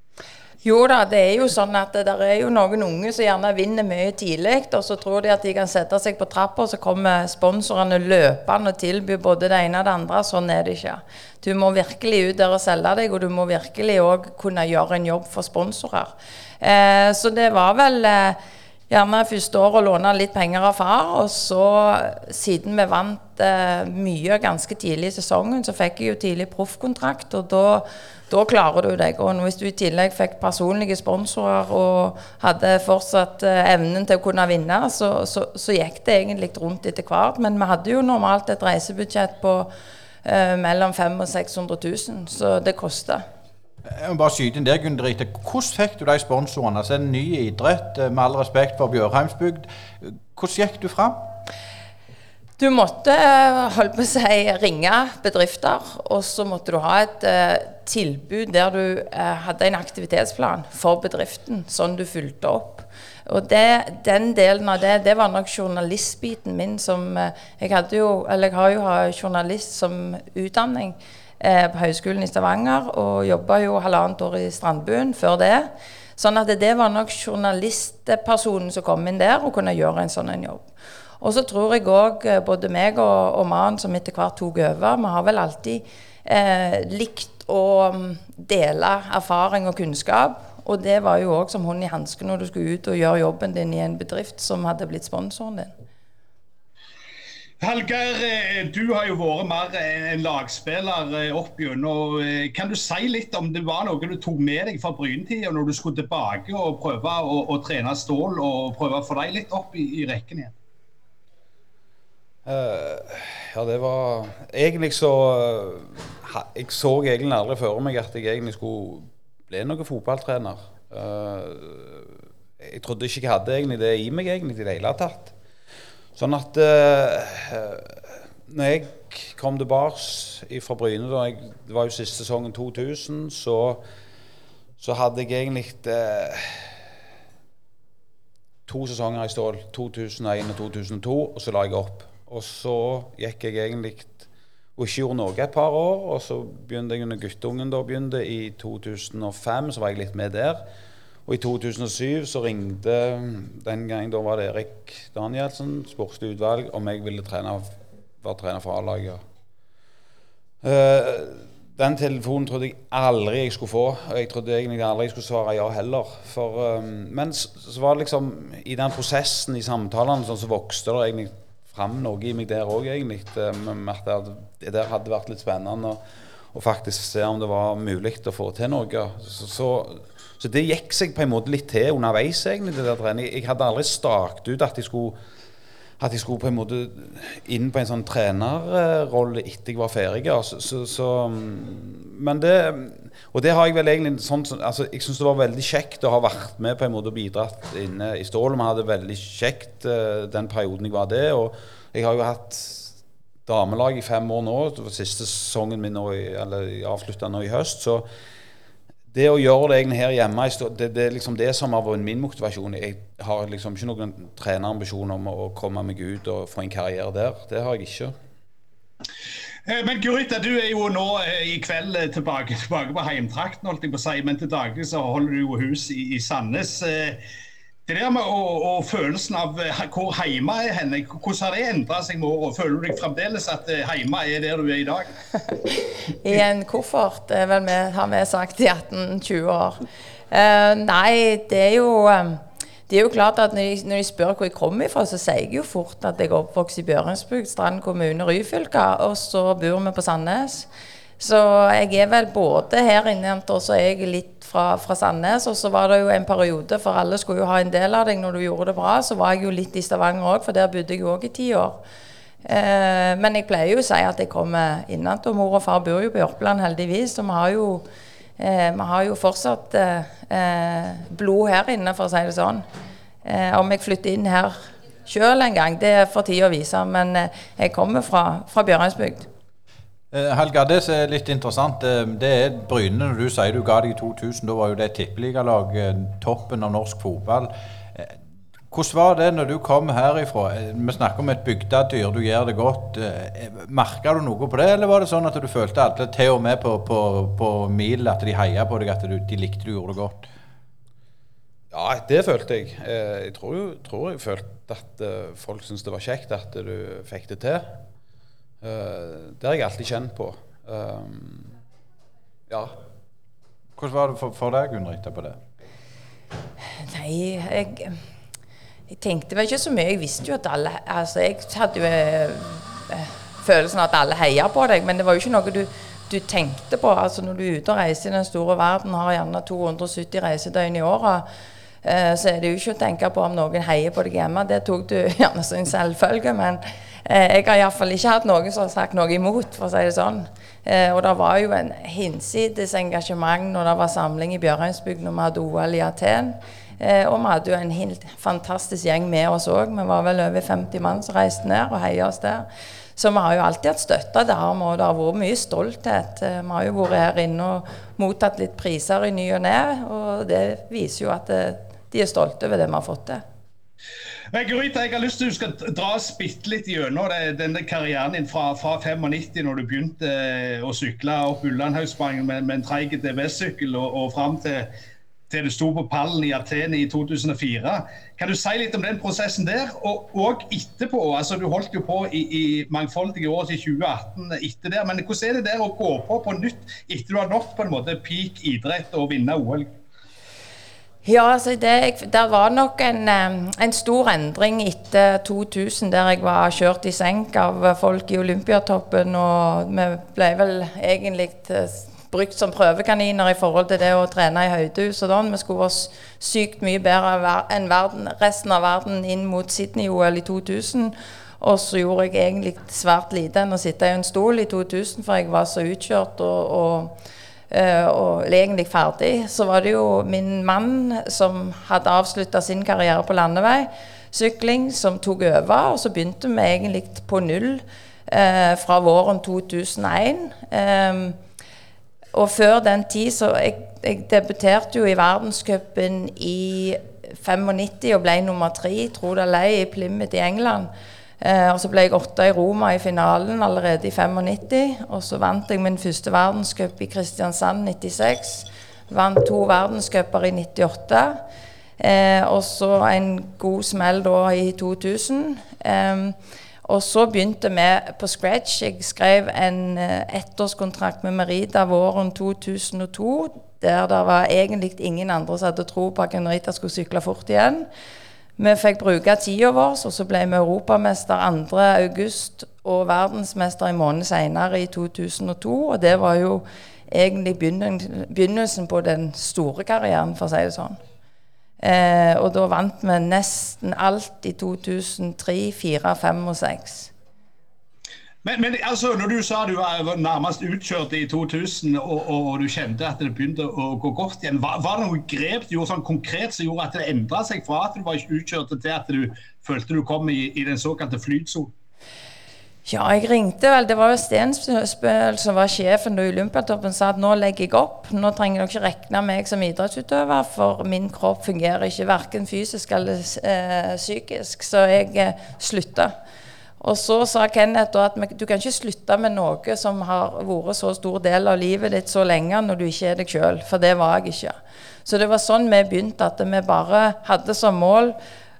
Jo da, det er jo sånn at det er jo noen unge som gjerne vinner mye tidlig, og så tror de at de kan sette seg på trappa, og så kommer sponsorene løpende og tilbyr både det ene og det andre. Sånn er det ikke. Du må virkelig ut der og selge deg, og du må virkelig òg kunne gjøre en jobb for sponsorer. Eh, så det var vel eh, gjerne første år å låne litt penger av far, og så siden vi vant eh, mye ganske tidlig i sesongen, så fikk jeg jo tidlig proffkontrakt, og da da klarer du deg. Og hvis du i tillegg fikk personlige sponsorer og hadde fortsatt eh, evnen til å kunne vinne, så, så, så gikk det egentlig rundt etter hvert. Men vi hadde jo normalt et reisebudsjett på eh, mellom 500 og 600 000, så det kosta. Jeg må bare skyte inn der, Gunn Rita. Hvordan fikk du de sponsorene? Altså En ny idrett, eh, med all respekt for Bjørheimsbygd. Hvordan gikk du fram? Du måtte eh, holdt på å si, ringe bedrifter, og så måtte du ha et eh, tilbud der du eh, hadde en aktivitetsplan for bedriften, sånn du fulgte opp. Og det, Den delen av det det var nok journalistbiten min som eh, Jeg hadde jo, eller jeg har jo journalist som utdanning eh, på Høgskolen i Stavanger, og jobba jo halvannet år i Strandbuen før det. Sånn at det, det var nok journalistpersonen som kom inn der og kunne gjøre en sånn en jobb. Og så tror jeg òg både meg og, og mannen som etter hvert tok over, vi har vel alltid eh, likt å mm, dele erfaring og kunnskap. Og det var jo òg som hånd i hanske når du skulle ut og gjøre jobben din i en bedrift som hadde blitt sponsoren din. Hallgeir, eh, du har jo vært mer en lagspiller eh, opp gjennom. Eh, Kan du si litt om det var noe du tok med deg fra Bryntida når du skulle tilbake og prøve å, å trene Stål og prøve å få deg litt opp i, i rekken igjen? Eh, ja, det var Egentlig så eh, Jeg så egentlig aldri for meg at jeg egentlig skulle bli noen fotballtrener. Eh, jeg trodde ikke jeg hadde egentlig det i meg egentlig i det hele tatt. Sånn at når jeg kom tilbake fra Bryne, da jeg, det var jo siste sesongen 2000, så, så hadde jeg egentlig eh, to sesonger i Stål. 2001 og 2002, og så la jeg opp. Og så gikk jeg egentlig og ikke gjorde noe et par år. Og så begynte jeg under guttungen da begynte i 2005, så var jeg litt med der. Og i 2007 så ringte den gangen da var det Erik Danielsen, sportslig utvalg, om jeg ville trene, være trener for A-laget. Uh, den telefonen trodde jeg aldri jeg skulle få. Og jeg trodde egentlig aldri jeg skulle svare ja heller. For, um, men så, så var det liksom i den prosessen, i samtalene, sånn, så vokste det egentlig fram noe i meg der òg, egentlig. At det, der hadde vært litt spennende å faktisk se om det var mulig å få til noe. Så, så, så, det gikk seg på en måte litt til underveis, egentlig. det der trening. Jeg hadde aldri staket ut at jeg skulle at jeg skulle på en måte inn på en sånn trenerrolle etter jeg var ferdig. Så, så, så, men det Og det har jeg vel egentlig sånn altså, Jeg syns det var veldig kjekt å ha vært med på en måte og bidratt inne i Stål. Vi hadde veldig kjekt uh, den perioden jeg var det. Og jeg har jo hatt damelag i fem år nå. Det var siste sesongen min nå, eller avslutta nå i høst. Så det å gjøre det egentlig her hjemme, det, det er liksom det som har vært min motivasjon. Jeg har liksom ikke noen trenerambisjon om å komme meg ut og få en karriere der. Det har jeg ikke. Eh, men Gurita, du er jo nå eh, i kveld eh, tilbake, tilbake på heimtrakten, holdt jeg på å si. Men til daglig så holder du jo hus i, i Sandnes. Det der med og, og følelsen av hvor hjemme er henne, hvordan har det endra seg med året? Føler du deg fremdeles at hjemme er der du er i dag? I en koffert, vel har vi sagt i 18-20 år. Uh, nei, det er jo um, det er jo klart at når de, når de spør hvor jeg kommer fra, så sier jeg jo fort at jeg er oppvokst i Bjørensbygd, Strand kommune, Ryfylke, og så bor vi på Sandnes. Så jeg er vel både her inne og så er jeg litt fra, fra, Sandnes. Og så var det jo en periode, for alle skulle jo ha en del av deg når du gjorde det bra, så var jeg jo litt i Stavanger òg, for der bodde jeg jo òg i ti år. Eh, men jeg pleier jo å si at jeg kommer innenfor. Mor og far bor jo på Jørpeland, heldigvis. Så vi har jo, vi har jo fortsatt eh, eh blod her inne, for å si det sånn. Eh, om jeg flytter inn her sjøl en gang, det er for tida å vise. Men eh, jeg kommer fra, fra Bjørøysbygd. Eh, Helga, det som er litt interessant, eh, det er Bryne. Når du sier du ga deg i 2000, da var jo det tippeligalag, eh, toppen av norsk fotball. Hvordan var det når du kom herifra? Vi snakker om et bygdedyr, du gjør det godt. Merka du noe på det, eller var det sånn at du følte alle, til og med på, på, på mil, at de heia på deg, at du, de likte du gjorde det godt? Ja, det følte jeg. Jeg tror, tror jeg følte at folk syntes det var kjekt at du fikk det til. Det har jeg alltid kjent på. Ja. Hvordan var det for, for deg, Gunn Rita, på det? Nei, jeg, jeg tenkte vel ikke så mye. Jeg visste jo at alle Altså, jeg hadde jo uh, følelsen av at alle heia på deg, men det var jo ikke noe du, du tenkte på. Altså, når du er ute og reiser i den store verden, har gjerne 270 reisedøgn i året, uh, så er det jo ikke å tenke på om noen heier på deg hjemme. Det tok du gjerne som en selvfølge. men Eh, jeg har iallfall ikke hatt noen som har sagt noe imot, for å si det sånn. Eh, og det var jo en hinsides engasjement når det var samling i Bjørheimsbygd når vi hadde OL i Aten. Eh, og vi hadde jo en helt fantastisk gjeng med oss òg. Vi var vel over 50 mann som reiste ned og heia oss der. Så vi har jo alltid hatt støtte der, og det har vært mye stolthet. Vi har jo vært her inne og mottatt litt priser i ny og ne, og det viser jo at de er stolte over det vi har fått til. Gryta jeg har lyst til at du skal dra oss bitte litt gjennom denne karrieren din fra, fra 95, når du begynte eh, å sykle opp Ullandhaugsprangen med, med en treig DBS-sykkel, og, og fram til, til, du sto på pallen i Aten i 2004. Kan du si litt om den prosessen der, og, og etterpå? altså Du holdt jo på i, i mangfoldige år til 2018 etter der, men hvordan er det der å gå på på nytt etter du har nådd på en måte peak idrett og vinne OL? Ja, altså det, det var nok en, en, stor endring etter 2000, der jeg var kjørt i senk av folk i Olympiatoppen. Og vi ble vel egentlig eh, brukt som prøvekaniner i forhold til det å trene i høydehus og sånn. Vi skulle være sykt mye bedre enn verden, resten av verden inn mot Sydney-OL i 2000. Og så gjorde jeg egentlig svært lite enn å sitte i en stol i 2000, for jeg var så utkjørt. og, og Eh, og egentlig ferdig, så var det jo min mann som hadde avslutta sin karriere på landevei, sykling, som tok over. Og så begynte vi egentlig på null eh, fra våren 2001. Eh, og før den tid så Jeg, jeg debuterte jo i verdenscupen i 95 og ble nummer tre, tro det eller ei, i Plymouth i England. Eh, og så ble jeg åtte i Roma i finalen allerede i 95. Og så vant jeg min første verdenscup i Kristiansand 96. Vant to verdenscuper i 98. Eh, og så en god smell da i 2000. Eh, Og så begynte vi på scratch. Jeg skrev en eh, ettårskontrakt med Merida våren 2002, der det var egentlig ingen andre som hadde tro på at Merida skulle sykle fort igjen. Vi fikk bruke tida vår, og så ble vi europamester 2.8 og verdensmester en måned senere, i 2002. Og det var jo egentlig begynnelsen på den store karrieren, for å si det sånn. Eh, og da vant vi nesten alt i 2003, 2004, 2005 og 2006. Men, men altså, når du sa du var nærmest utkjørt i 2000, og, og, og du kjente at det begynte å gå godt igjen, var, var det noe grep du gjorde sånn konkret som gjorde at det endra seg fra at du var utkjørt til at du følte du kom i, i den såkalte flytsonen? Ja, jeg ringte vel. Det var jo Stensbøl som var sjefen i Olympiatoppen sa at nå legger jeg opp. Nå trenger dere ikke regne meg som idrettsutøver, for min kropp fungerer ikke verken fysisk eller eh, psykisk. Så jeg eh, slutta. Og så sa Kenneth at du kan ikke slutte med noe som har vært så stor del av livet ditt så lenge når du ikke er deg sjøl, for det var jeg ikke. Så det var sånn vi begynte, at vi bare hadde som mål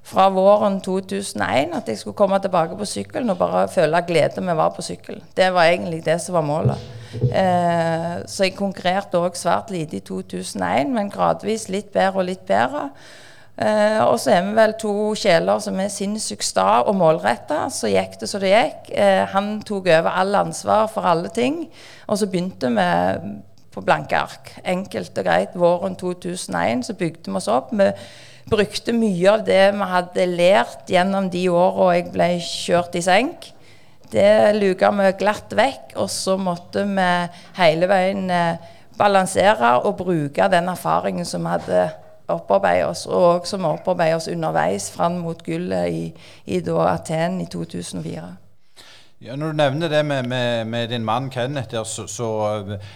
fra våren 2001 at jeg skulle komme tilbake på sykkelen og bare føle glede med å være på sykkel. Det var egentlig det som var målet. Eh, så jeg konkurrerte òg svært lite i 2001, men gradvis litt bedre og litt bedre. Eh, og så er vi vel to kjeler som er sinnssykt sta og målretta. Så gikk det som det gikk. Eh, han tok over all ansvar for alle ting. Og så begynte vi på blanke ark. Enkelt og greit. Våren 2001 så bygde vi oss opp. Vi brukte mye av det vi hadde lært gjennom de åra jeg ble kjørt i senk. Det luka vi glatt vekk, og så måtte vi hele veien eh, balansere og bruke den erfaringen som vi hadde opparbeidet oss, og som opparbeidet oss underveis fram mot gullet i, i Aten i 2004. Ja, når du nevner det med, med, med din mann Kenneth der, så, så,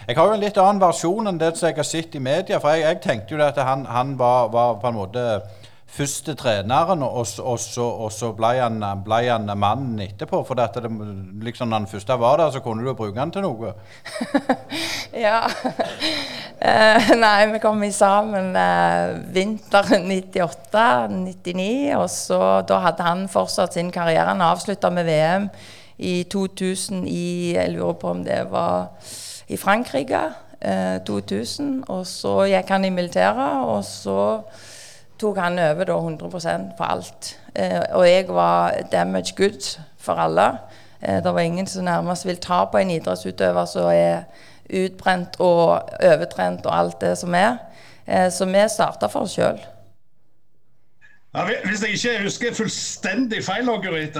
Jeg har jo en litt annen versjon enn det som jeg har sett i media. For jeg, jeg tenkte jo at han, han var, var, på en måte første treneren, og, og, så, og så, ble han, ble han mannen etterpå. For det, liksom, når han først var der, så kunne du bruke han til noe. ja. Uh, nei, vi kom sammen uh, vinteren 98-99. Og så da hadde han fortsatt sin karriere. Han avslutta med VM i 2000 i Jeg lurer på om det var i Frankrike. Eh, 2000. Og så gikk han i militæret, og så tok han over da 100% på alt. og jeg var damage good for alle. det var ingen som nærmest vil ta på en idrettsutøver som er utbrent og overtrent og alt det som er. Eh, så vi starta for oss sjøl. Ja, hvis jeg ikke husker fullstendig feil,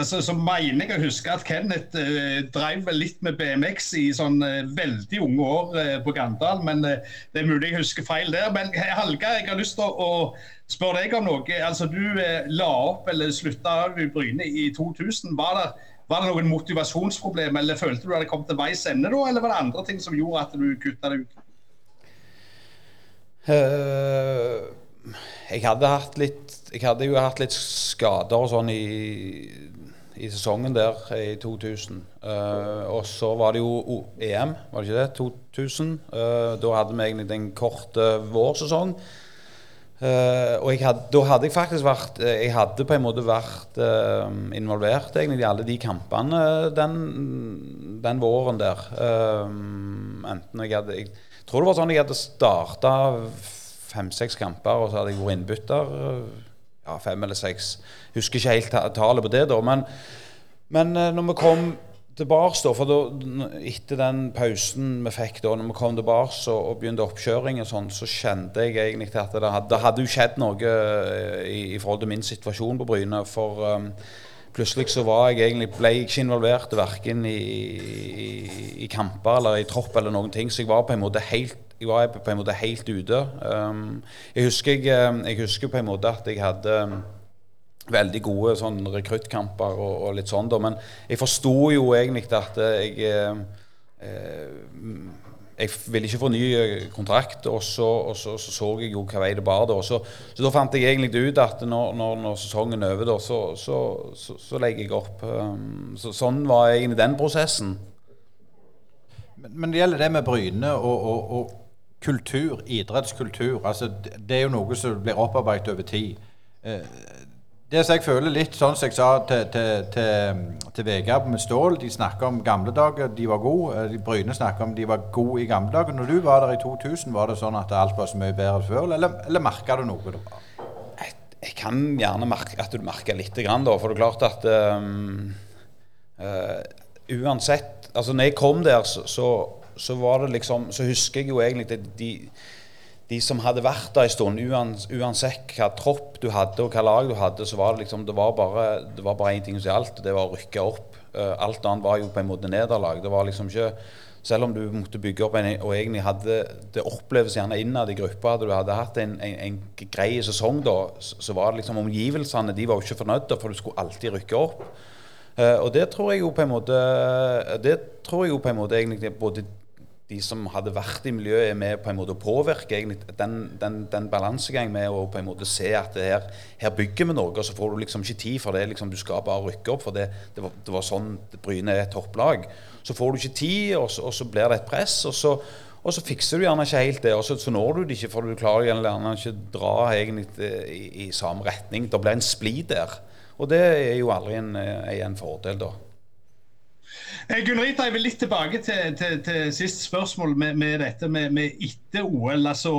så, så mener jeg å huske at Kenneth eh, drev litt med BMX i sånn eh, veldig unge år eh, på Gandal. Men eh, det er mulig jeg husker feil der. Men Halga, jeg har lyst til å, å spørre deg om noe. Altså, Du eh, la opp eller slutta i Bryne i 2000. Var det var det noen motivasjonsproblem, eller følte du at det kom til veis ende da, eller var det andre ting som gjorde at du kutta det ut? Uh, jeg hadde litt Jeg hadde jo hatt litt skader og sånn i, i sesongen der i 2000. Uh, eh, og så var det jo EM, var det ikke det? 2000. Uh, eh, da hadde vi egentlig den korte vårsesong. Uh, og had, da hadde jeg faktisk vært uh, Jeg hadde på en måte vært uh, involvert egentlig i alle de kampene den, den våren der. enten jeg hadde Jeg tror det var sånn jeg hadde starta fem-seks kamper, og så hadde jeg vært innbytter. ja, fem eller seks. Husker ikke helt tallet på det, da. Men, men når vi kom tilbake, da, for da, etter den pausen vi fikk da når vi kom tilbake og, og begynte oppkjøring, og sånn, så kjente jeg egentlig at det hadde, det hadde jo skjedd noe eh, i, i, forhold til min situasjon på Bryne. For um, plutselig så var jeg egentlig, ble jeg ikke involvert verken i, i, i, kamper eller i tropp eller noen ting, så jeg var på en måte helt jeg var på en måte helt ute. Um, jeg, husker, eh, jeg husker på en måte at jeg hadde veldig gode sånn rekruttkamper og, og, litt sånn, da. Men jeg forsto jo egentlig at jeg eh, jeg ville ikke få ny eh, kontrakt, og, så, og så, så, så jeg jo hva vei det bar. Så, så da fant jeg egentlig ut at når, når, når sesongen er over, da, så, legger jeg opp. Um, sånn var egentlig den prosessen. Men, men det gjelder det med Bryne og, og, og kultur, idrettskultur. Altså, det er jo noe som blir opparbeidet over tid. Eh, det som jeg føler litt sånn som jeg sa til, til, til, til Vegard med Stål De snakker om gamle dager, de var gode. Eh, Bryne snakker om de var gode i gamle dager. Når du var der i 2000, var det sånn at alt var så mye bedre før, eller, eller merka du noe? Jeg, jeg kan gjerne merke at du merker litt, grann, da, for det er klart at um, uh, Uansett altså når jeg kom der, så, så, så, var det liksom Så husker jeg jo egentlig at de de som hadde vært der en stund, uansett hva tropp du hadde og hva lag du hadde, så var det liksom, det var bare, det var bare én ting som gjaldt, og det var å rykke opp. Uh, alt annet var jo på en måte nederlag. Det var liksom ikke selv om du måtte bygge opp en, og egentlig hadde det oppleves gjerne innad i gruppa at du hadde hatt en, en, en grei sesong, da, så, var det liksom omgivelsene de var jo ikke fornøyde, for du skulle alltid rykke opp. Uh, og det tror jeg jo på en måte Det tror jeg jo på en måte egentlig både de som hadde vært i miljøet, er med på en måte å påvirke egentlig, den, den, den balansegangen med å på en måte se at her, her, bygger vi noe, og så får du liksom ikke tid for det. Liksom, du skal bare rykke opp, for det, det, var, det var, sånn Bryne er et topplag. Så får du ikke tid, og så, og så blir det et press. og så, og så fikser du gjerne ikke helt det, og så, så når du det ikke, for du klarer gjerne ikke dra egentlig i, i samme retning. Det blir en splid der. Og det er jo aldri en, eh, en fordel, da. Eh, Gunn-Rita, jeg vil litt tilbake til, til, til sist spørsmål med, med dette med, med etter OL. altså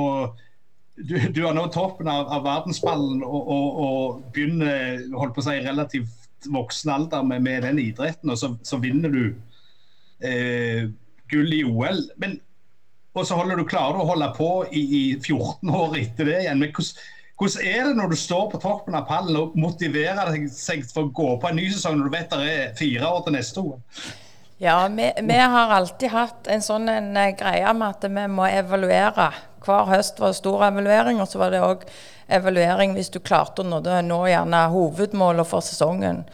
du, du har nå toppen av, av verdensballen og, og, og, begynner holdt på å si, relativt voksen alder med, med den idretten, og så, så vinner du eh, gull i OL. Men, og så holder du klarer å holde på i, i 14 år etter det igjen. men hvordan hvordan er det når du står på toppen av pallen og motiverer deg for å gå på en ny sesong når du vet det er fire år til neste år? Ja, vi, vi har alltid hatt en sånn en eh, greie med at vi må evaluere. Hver høst var det stor evaluering, og så var det òg evaluering hvis du klarte å nå, nå gjerne hovedmålet for sesongen.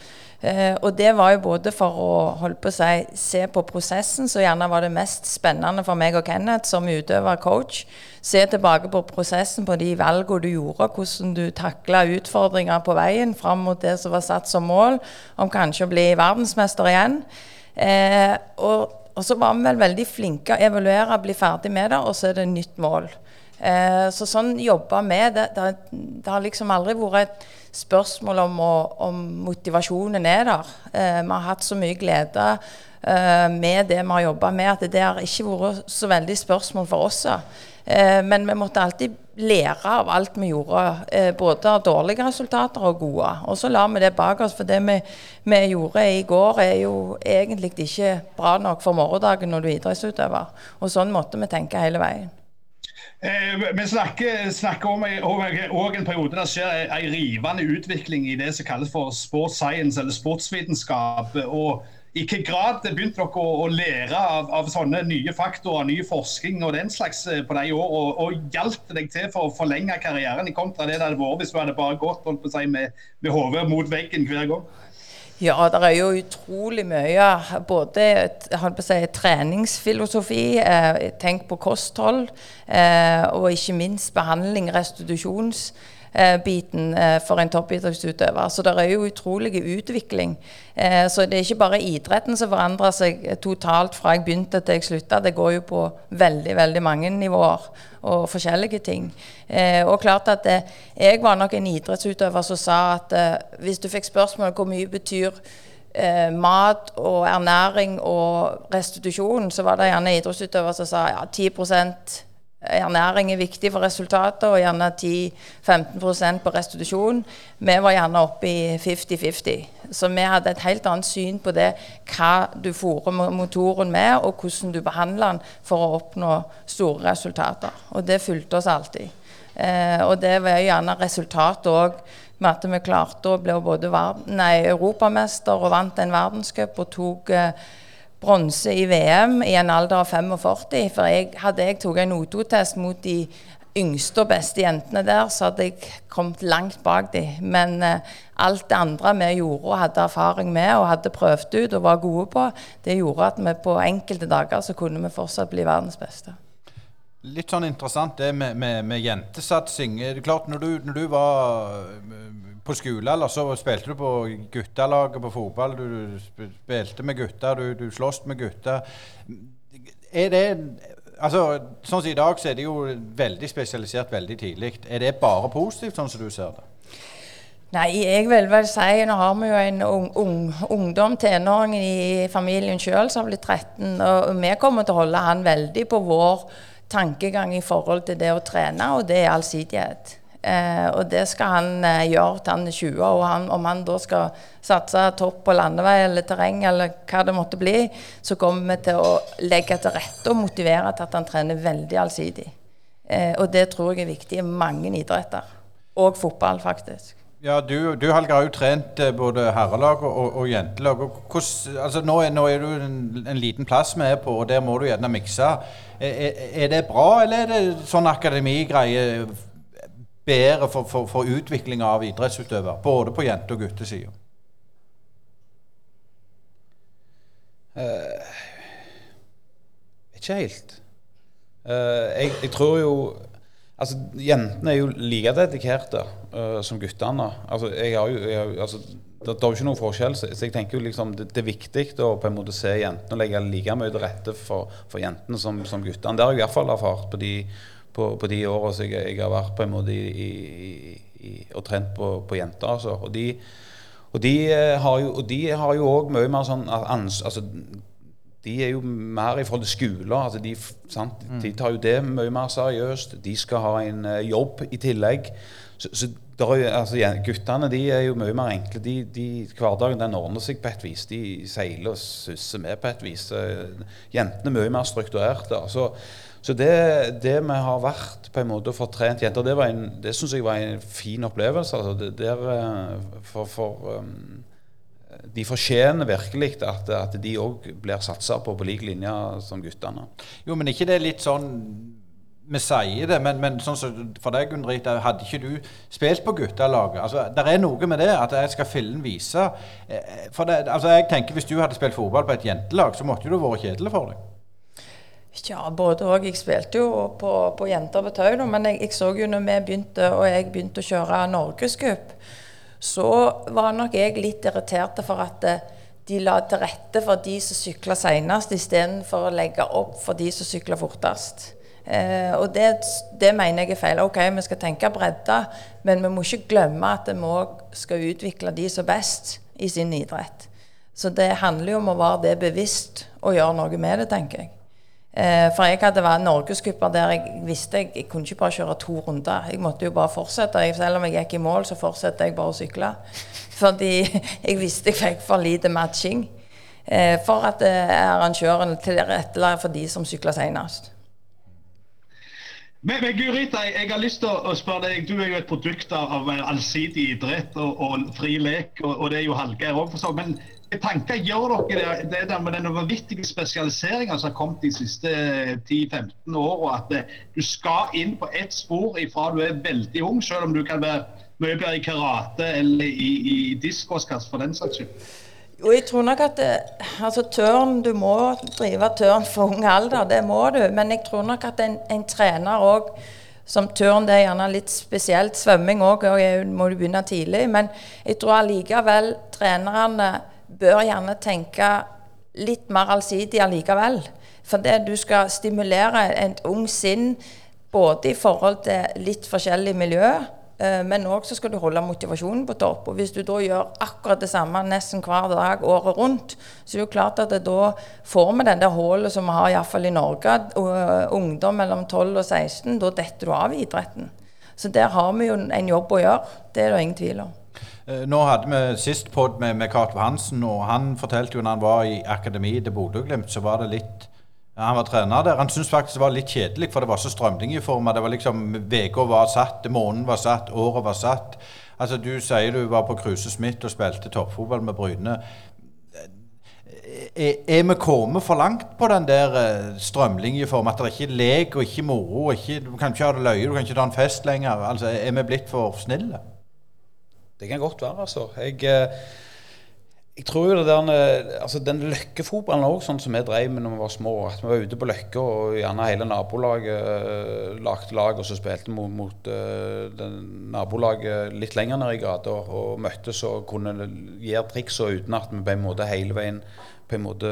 Eh, og det var jo både for å holde på å si, se på prosessen, som gjerne var det mest spennende for meg og Kenneth som utøver coach. Se tilbake på prosessen, på de valgene du gjorde, hvordan du takla utfordringer på veien fram mot det som var satt som mål, om kanskje å bli verdensmester igjen. Eh, og, og, så var vi vel veldig flinke å evaluere, bli ferdig med det, og så er det nytt mål. Eh, så sånn jobber vi. Det, det, det, har liksom aldri vært et spørsmål om, om motivasjonen er der. Eh, vi har hatt så mye glede eh, med det vi har jobba med, at det har ikke vært så veldig spørsmål for oss. Eh, men vi måtte alltid lære av alt vi gjorde, eh, både av dårlige resultater og gode. Og så lar vi det bak oss, for det vi, vi, gjorde i går er jo egentlig ikke bra nok for morgendagen når du er idrettsutøver. Og sånn måtte vi tenke hele veien. Eh, vi snakker, snakker om, om en periode der skjer en rivende utvikling i det som kalles for sports science, eller sportsvitenskap. og i hvilken grad begynte dere å, å lære av, av, sånne nye faktorer, ny forskning og den slags eh, på de årene? Og, og hjalp deg til for å forlenge karrieren i kontra det det hadde vært hvis du hadde bare gått holdt på å med, med hodet mot veggen hver gang? Ja, det er jo utrolig mye. Både si, treningsfilosofi, eh, tenk på kosthold, eh, og ikke minst behandling, restitusjons biten eh, for en toppidrettsutøver. Så det er jo utrolig utvikling. Eh, så det er ikke bare idretten som forandrer seg totalt fra jeg begynte til jeg slutta. Det går jo på veldig, veldig mange nivåer og forskjellige ting. og klart at jeg var nok en idrettsutøver som sa at hvis du fikk spørsmål hvor mye betyr Eh, mat og ernæring og restitusjon, så var det gjerne idrettsutøvere som sa ja, 10 ernæring er viktig for resultatet, og gjerne 10-15% på restitusjon. Vi var gjerne oppe i 50-50. Så vi hadde et helt annet syn på det, hva du fôrer motoren med, og hvordan du behandler den for å oppnå store resultater. Og det fulgte oss alltid. Eh, og det var gjerne resultatet òg med at vi klarte å bli både nei, europamester og vant en verdenscup og tok eh, bronse i VM i en alder av 45. For jeg, hadde jeg tatt en O2-test mot de yngste og beste jentene der, så hadde jeg kommet langt bak dem. Men eh, alt det andre vi gjorde og hadde erfaring med og hadde prøvd ut og var gode på, det gjorde at vi på enkelte dager så kunne vi fortsatt bli verdens beste. Litt sånn interessant det med, med, med jentesatsing. Det er klart, når du, når du var på skole, eller så spilte du på guttelaget på fotball. Du spilte med gutter, du, du sloss med gutter. Er det altså, Sånn som i dag, så er det jo veldig spesialisert veldig tidlig. Er det bare positivt, sånn som du ser det? Nei, jeg vil vel si Nå har vi jo en ung, ung, ungdom, tenåring i familien sjøl som har blitt 13. Og vi kommer til å holde han veldig på vår tankegang i forhold til det å trene, og det er allsidighet. Eh, og det skal han eh, gjøre til han er 20. Og han, om han da skal satse topp på landevei eller terreng eller hva det måtte bli, så kommer vi til å legge til rette og motivere til at han trener veldig allsidig. Eh, og det tror jeg er viktig i mange idretter. Og fotball, faktisk. Ja, Du, du Helge, har jo trent eh, både herrelag og, og jentelag. Og hvordan, altså nå, er, nå er du en, en, liten plass vi er på, og der må du gjerne mikse. Er, er det bra, eller er det sånn akademigreie bedre for, for, for utviklinga av idrettsutøver, både på jente- og guttesida? Uh, ikke helt. Uh, jeg, jeg, tror jo Altså, Jentene er jo like dedikerte uh, som guttene. Altså, jeg har jo, jeg altså, det, det, er jo ikke noen forskjell. Så, jeg tenker jo liksom det, det, er viktig å på en måte se jentene og legge like mye til rette for, for jentene som, som guttene. Det har jeg i hvert fall erfart på de på, på de åra jeg, jeg, har vært på en måte i, i, i, og trent på, på jenter. Altså. Og, de, og, de eh, har jo, og de har jo òg mye mer sånn ans, altså, De er jo mer i forhold til skoler. Altså de, mm. de, tar jo det mye mer seriøst. De skal ha en uh, jobb i tillegg. Så, så er, altså, Guttene de er jo mye mer enkle. De, de, hverdagen den ordner seg på et vis. De seiler og susser med på et vis. Jentene er mye mer strukturerte. Altså, så det, det, vi har vært på en måte og fått trent jenter, det, var det syns jeg var en fin opplevelse. Altså det, der, eh, for, for um, de fortjener virkelig at, at de òg blir satsa på på lik linje som guttene. Jo, men ikke det litt sånn vi sier det, men, men sånn som for deg, Gunn Rita, hadde ikke du spilt på guttelaget? Altså, det er noe med det at jeg skal fillen vise. Eh, for det, altså, jeg tenker Hvis du hadde spilt fotball på et jentelag, så måtte jo det vært kjedelig for deg. Ja, både òg. Jeg spilte jo på, på jenter på tau, men jeg, jeg, så jo når vi begynte, og jeg begynte å kjøre norgescup, så var nok jeg litt irritert for at eh, de la til rette for de som sykla senest, istedenfor å legge opp for de som sykla fortest. Eh, og det, det, mener jeg er feil. Ok, vi skal tenke bredde, men vi må ikke glemme at vi òg skal utvikle de som best i sin idrett. Så det handler jo om å være det bevisst og gjøre noe med det, tenker jeg. Eh, for jeg hadde vært norgescuper der jeg visste jeg, jeg kunne ikke bare kjøre to runder. Jeg måtte jo bare fortsette. Selv om jeg gikk i mål, så fortsatte jeg bare å sykle. Fordi jeg visste jeg fikk for lite matching. Eh, for at eh, arrangøren tilrettela for de som sykla senest. Men, men Gurita, jeg, har lyst til å spørre deg, Du er jo et produkt av allsidig idrett og, og fri lek, og, og, det er jo Hallgeir òg, for så Men tanker gjør dere det, det med den vanvittige spesialiseringa som har kommet de siste 10-15 åra? At eh, du skal inn på ett spor ifra du er veldig ung, selv om du kan være mye bedre i karate eller i, i diskoskast for den saks skyld? Jo, jeg tror nok at eh, altså tørn, Du må drive tørn for ung alder, det må du. Men jeg tror nok at en, en trener òg som turn det er gjerne litt spesielt. Svømming òg må du begynne tidlig. Men jeg tror allikevel trenerne bør gjerne tenke litt mer allsidig allikevel. For det du skal stimulere et ung sinn både i forhold til litt forskjellig miljø, eh, men òg skal du holde motivasjonen på topp. Og hvis du da gjør akkurat det samme nesten hver dag året rundt, så er det jo klart at da får vi den der hullet som vi har iallfall i Norge. Eh, ungdom mellom 12 og 16, da detter du av i idretten. Så der har vi jo en jobb å gjøre. Det er det ingen tvil om. Eh, nå hadde vi sist pod med, med Cato Hansen, og han fortalte jo når han var i akademiet til Bodø-Glimt, så var det litt Han var trener der. Han syntes faktisk det var litt kjedelig, for det var så strømlinjeforma. Det var liksom Uka var satt, måneden var satt, året var satt. Altså, Du sier du var på Kruse Smith og spilte toppfotball med Bryne. Er, er vi kommet for langt på den der eh, strømlinjeformen? At det er ikke lek og ikke moro? Ikke, du kan ikke ha det løye, du kan ikke ta en fest lenger. Altså, Er vi blitt for snille? Det kan godt være, altså. Jeg, eh, jeg tror det der, eh, altså Den løkkefotballen òg, sånn som vi drev med når vi var små. At vi var ute på Løkka, og gjerne hele nabolaget uh, lagde lag, og så spilte vi mot, mot uh, nabolaget litt lenger ned i gata og møttes og kunne gjøre triks uten at vi på en måte hele veien på en måte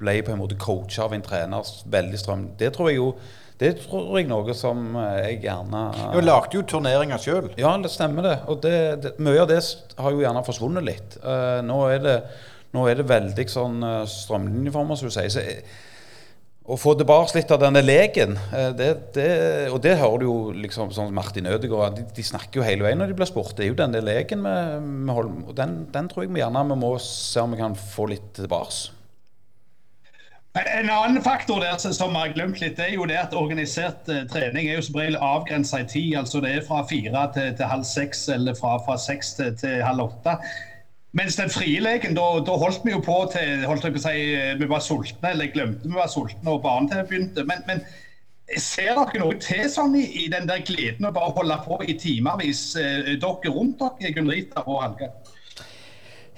ble på en måte coacha av en trener veldig strøm. Det tror jeg jo det tror jeg noe som jeg gjerne Du lagde jo turneringer sjøl. Ja, det stemmer det. Og det, det, mye av det har jo gjerne forsvunnet litt. Uh, nå, er det, nå, er det, veldig sånn uh, strømlinjeformer, som du sier. Så, å få tilbake litt av denne leken, det, det, og det hører du jo liksom sånn Martin Ødegaard de, de, snakker jo hele veien når de blir spurt. Det er jo denne leken med, holder Og den, den, tror jeg vi gjerne vi må se om vi kan få litt tilbake. En annen faktor der som har glemt litt, det er jo det at organisert uh, trening er jo som regel avgrensa i tid. altså Det er fra fire til, til halv seks eller fra, fra seks til, til, halv åtte. Mens den frie leken, da, da holdt vi jo på til holdt jeg på å si, eh, vi var sultne, eller glemte vi var sultne og barne-TV begynte. Men, men, ser dere noe til sånn i, i den der gleden å bare holde på i timevis, uh, dere rundt dere, Gunn Rita og Hallgeir?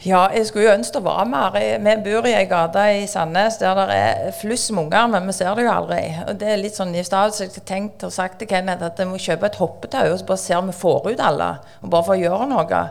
Ja, jeg skulle jo ønske det var mer. Vi bor i ei gate i Sandnes der det er fluss med unger, men vi ser det jo aldri. Og det er litt sånn i stedet så jeg har tenkt og sagt til Kenneth at jeg må kjøpe et hoppetau og så bare se om vi får ut alle. Og bare for å gjøre noe.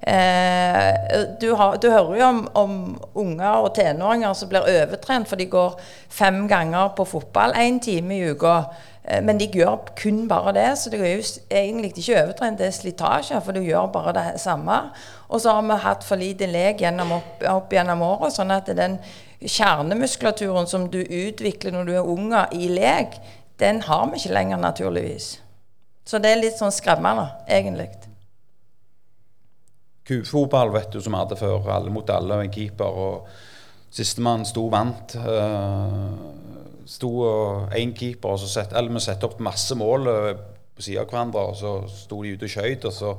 Eh, du, har, du, hører jo om, om unger og tenåringer som blir overtrent for de går fem ganger på fotball én time i uka. Eh, men de gjør kun bare det, så det er jo egentlig ikke overtrent, det er slitasje, for du gjør bare det samme. Og så har vi hatt for lite lek gjennom opp, opp gjennom året, sånn at den kjernemuskulaturen som du utvikler når du er unge i lek, den har vi ikke lenger, naturligvis. Så det er litt sånn skremmende, egentlig. Kufotball, vet du, som vi hadde før. Alle mot alle en keeper. og Sistemann sto vant. Uh, sto én keeper, og så sette, eller vi satte opp masse mål uh, på siden av hverandre, og så sto de ute og skøyt. Og så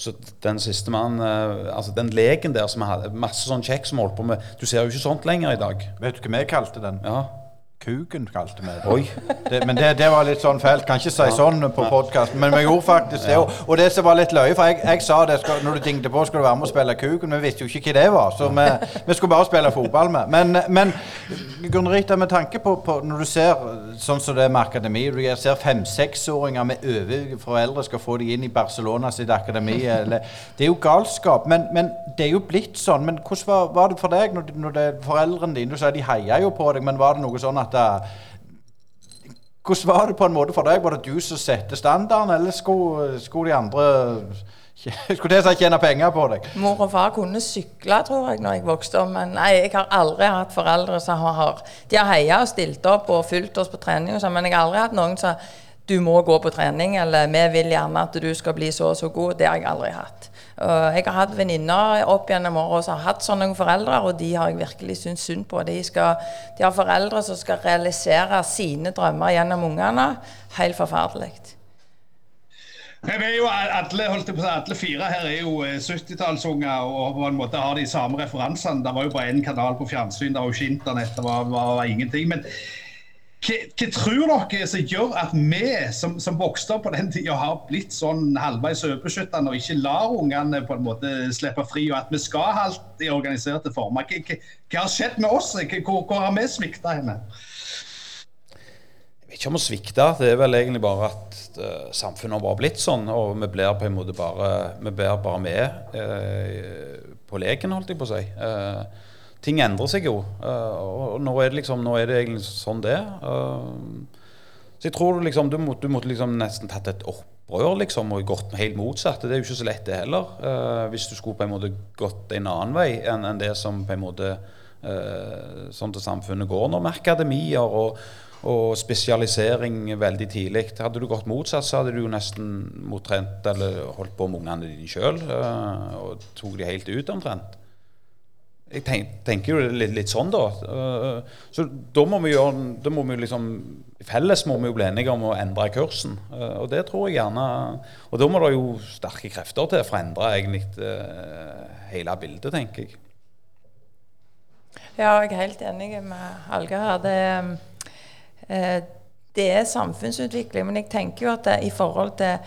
så den siste mannen uh, altså Den leken der som vi hadde, masse sånn kjekk som holdt på med Du ser jo ikke sånt lenger i dag. Vet du hva vi kalte den? Ja Kuken kalte vi det. det men det, det, var litt sånn fælt. Kan ikke si ja. sånn på podkasten, men vi gjorde faktisk det. Og, og det som var litt løye, for jeg, jeg sa det skal, når du dingte på skulle du være med og spille Kuken, vi visste jo ikke hva det var. Så vi, vi skulle bare spille fotball med. Men, men Gunn Rita, med tanke på, på, når du ser sånn som det er med akademi, du ser fem-seksåringer med overforeldre skal få de inn i Barcelona sitt akademi eller, Det er jo galskap. Men, men, det er jo blitt sånn. Men hvordan var, var det for deg når, når det, foreldrene dine Du sa de heia jo på deg, men var det noe sånn at at Hvordan var det på en måte for deg? Var det du som satte standarden, eller skulle, skulle de andre skulle til å tjene penger på deg? Mor og far kunne sykle, tror jeg, når jeg vokste opp. Men nei, jeg har aldri hatt foreldre som har De har heia og stilt opp og fulgt oss på trening, og sånn, men jeg har aldri hatt noen som du må gå på trening, eller vi vil gjerne at du skal bli så og så god. Det har jeg aldri hatt. Jeg har hatt venninner opp gjennom året som har hatt sånne foreldre, og de har jeg virkelig syntes synd på. De, skal, de, har foreldre som skal realisere sine drømmer gjennom ungene. Helt forferdelig. Jeg er jo alle, alle fire her er jo 70-tallsunger eh, og på en måte har de samme referansene. Det var jo bare én kanal på fjernsyn, det var jo ikke internett, det var, var, var ingenting. men hva, tror dere som gjør at vi som, som vokste opp på den tida, har blitt sånn halvveis overbeskyttende og ikke lar ungene på en måte slippe fri, og at vi skal alt i organiserte former? Hva, hva, har skjedd med oss? Hvor, hvor har vi svikta henne? Jeg vet ikke om å svikte. Det er vel egentlig bare at uh, samfunnet har bare blitt sånn. Og vi blir på en måte bare, vi blir bare med uh, på leken, holdt jeg på å si. Uh, ting endrer seg jo. Uh, og nå er, det liksom, nå er det egentlig sånn det uh, Så jeg tror liksom, du, må, du måtte liksom nesten tatt et opprør liksom, og gått helt motsatt. Det er jo ikke så lett, det heller. Uh, hvis du skulle på en måte gått en annen vei enn en det som på en måte sånn til samfunnet går nå, med akademier og, og spesialisering veldig tidlig. Hadde du gått motsatt, så hadde du jo nesten mottrent eller holdt på med ungene dine sjøl og tok de helt ut omtrent. Jeg tenk, tenker jo litt, litt, sånn, da. Uh, så da må vi gjøre da må vi liksom, Felles må vi jo bli enige om å endre kursen. Uh, og det tror jeg gjerne Og da må det jo sterke krefter til for å endre egentlig uh, hele bildet, tenker jeg. Ja, jeg er helt enig med Alga her. Det, det, er samfunnsutvikling. Men jeg tenker jo at det, i forhold til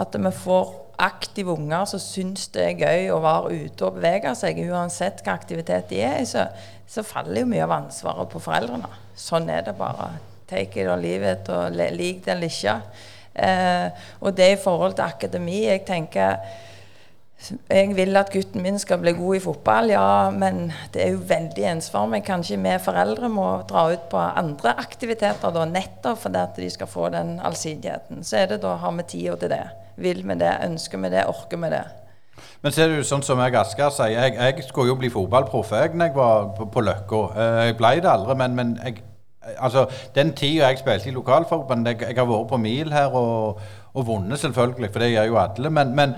at vi får aktive unger som syns det er gøy å være ute og bevege seg, uansett hva aktivitet de er i, så, så, faller jo mye av ansvaret på foreldrene. Sånn er det bare. Take it or leave it, og lik det eller ikke. Eh, og det i forhold til akademi Jeg tenker jeg vil at gutten min skal bli god i fotball, ja, men det er jo veldig ensformig. Kanskje vi foreldre må dra ut på andre aktiviteter da, nettopp fordi at de skal få den allsidigheten. Så er det da har vi tida til det. Vil vi det, ønsker vi det, orker vi det. Men ser du, sånn som jeg Asker sier, jeg, jeg skulle jo bli fotballproff jeg når jeg var på, på Løkka. Eh, Jeg ble det aldri, men, men jeg, altså, den tida jeg spilte i lokalforbundet jeg, jeg har vært på mil her og, og vunnet, selvfølgelig, for det gjør jo alle. Men, men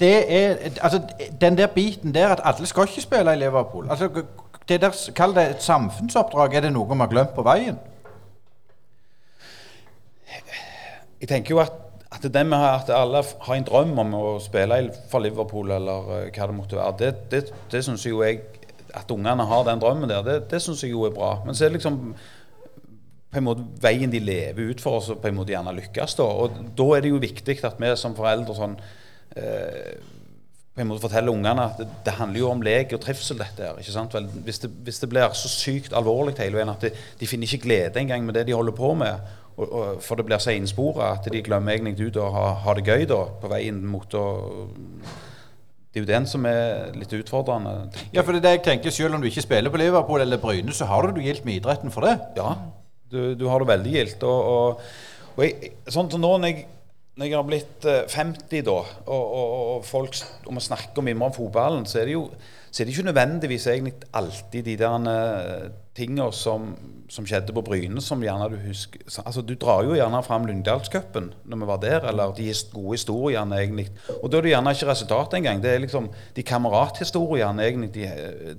det er altså, den der biten der at alle skal ikke spille i Liverpool. Altså, det der, Kall det et samfunnsoppdrag. Er det noe vi har glemt på veien? Jeg tenker jo at, at det med at alle har en drøm om å spille for Liverpool, eller eh, hva det måtte være, det, det, det syns jo jeg At ungene har den drømmen der, det, det syns jeg jo er bra. Men så er det liksom på en måte veien de lever ut for oss, og på en måte gjerne lykkes. da, og Da er det jo viktig at vi som foreldre sånn eh, på en måte forteller ungene at det, det handler jo om lek og trivsel, dette her. ikke sant? Vel, hvis, det, hvis det blir så sykt alvorlig hele veien at de, de finner ikke glede engang med det de holder på med, og, og, for det blir så innspora at de glemmer egentlig ut å ha, ha det gøy da, på veien mot å Det er jo den som er litt utfordrende. Ja, for det er det jeg tenker, Selv om du ikke spiller på Liverpool eller Bryne, så har du det gildt med idretten for det. Ja, du, du har det veldig gildt. Og, og, og jeg, sånn som nå når jeg, når jeg har blitt eh, 50 da, og, og, folk om og snakke og mimre om fotballen, så er det jo så er det ikke nødvendigvis egentlig alltid de der tingene som, som skjedde på Bryne, som gjerne du husker Altså, Du drar jo gjerne fram Lyngdalscupen når vi var der, eller de gode historiene, egentlig. Og da er det gjerne ikke resultatet engang. Det er liksom de kamerathistoriene, egentlig. De,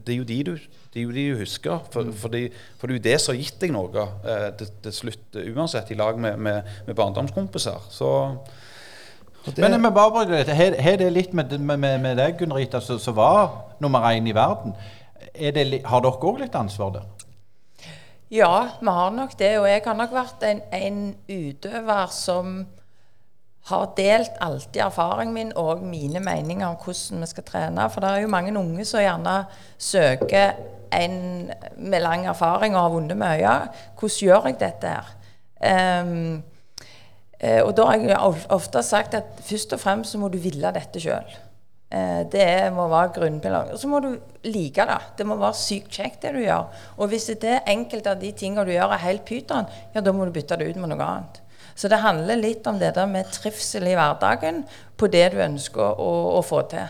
det er jo de du det er jo de du husker. For, fordi, for det er jo det som har gitt deg noe eh, til, til slutt, uansett, i lag med, med, med barndomskompiser. Så det, Men må bare. Har det litt med, med, med, deg, Gunn Rita, som var nummer én i verden? Er det, har dere òg litt ansvar der? Ja, vi har nok det. Og jeg har nok vært en, en utøver som har delt alltid erfaringen min og mine meninger om hvordan vi skal trene. For det er jo mange unge som gjerne søker en med lang erfaring og har vunnet mye. Hvordan gjør jeg dette her? Eh, og da har jeg of- ofte sagt at først og fremst så må du ville dette sjøl. Eh, det må være grunnpilar. Og så må du like det. Det må være sykt kjekt, det du gjør. Og hvis det er enkelte av de tingene du gjør er helt pyton, ja, da må du bytte det ut med noe annet. Så det handler litt om det der med trivsel i hverdagen på det du ønsker å, å få til.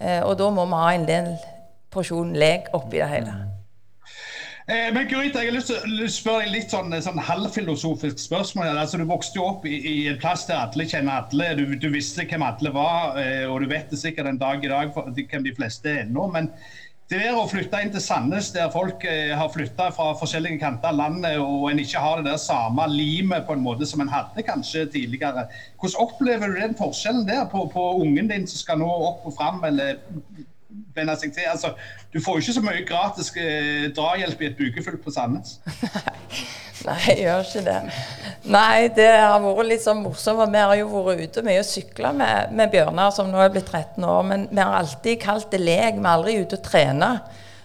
Eh, og da må vi ha en del porsjon lek oppi det hele. Eh, men Gurita, jeg har lyst til å spørre deg litt sånn, sånn halvfilosofisk spørsmål. Altså, du vokste jo opp i, i en plass der alle kjenner alle. Du, du visste hvem alle var, eh, og du vet det sikkert en dag i dag for, hvem de fleste er ennå. Men det der å flytte inn til Sandnes, der folk eh, har flytta fra forskjellige kanter av landet, og en ikke har det der samme limet på en måte som en hadde kanskje tidligere. Hvordan opplever du den forskjellen der på, på ungen din som skal nå opp og fram, eller venne seg til? Altså, du får jo ikke så mye gratis eh, drahjelp i et bukefullt på Sandnes. Nei, jeg gjør ikke det. Nei, det har vært litt sånn morsomt. Vi har jo vært ute mye og sykla med, med Bjørnar, som nå er blitt 13 år. Men vi har alltid kalt det lek. Vi er aldri ute og trener.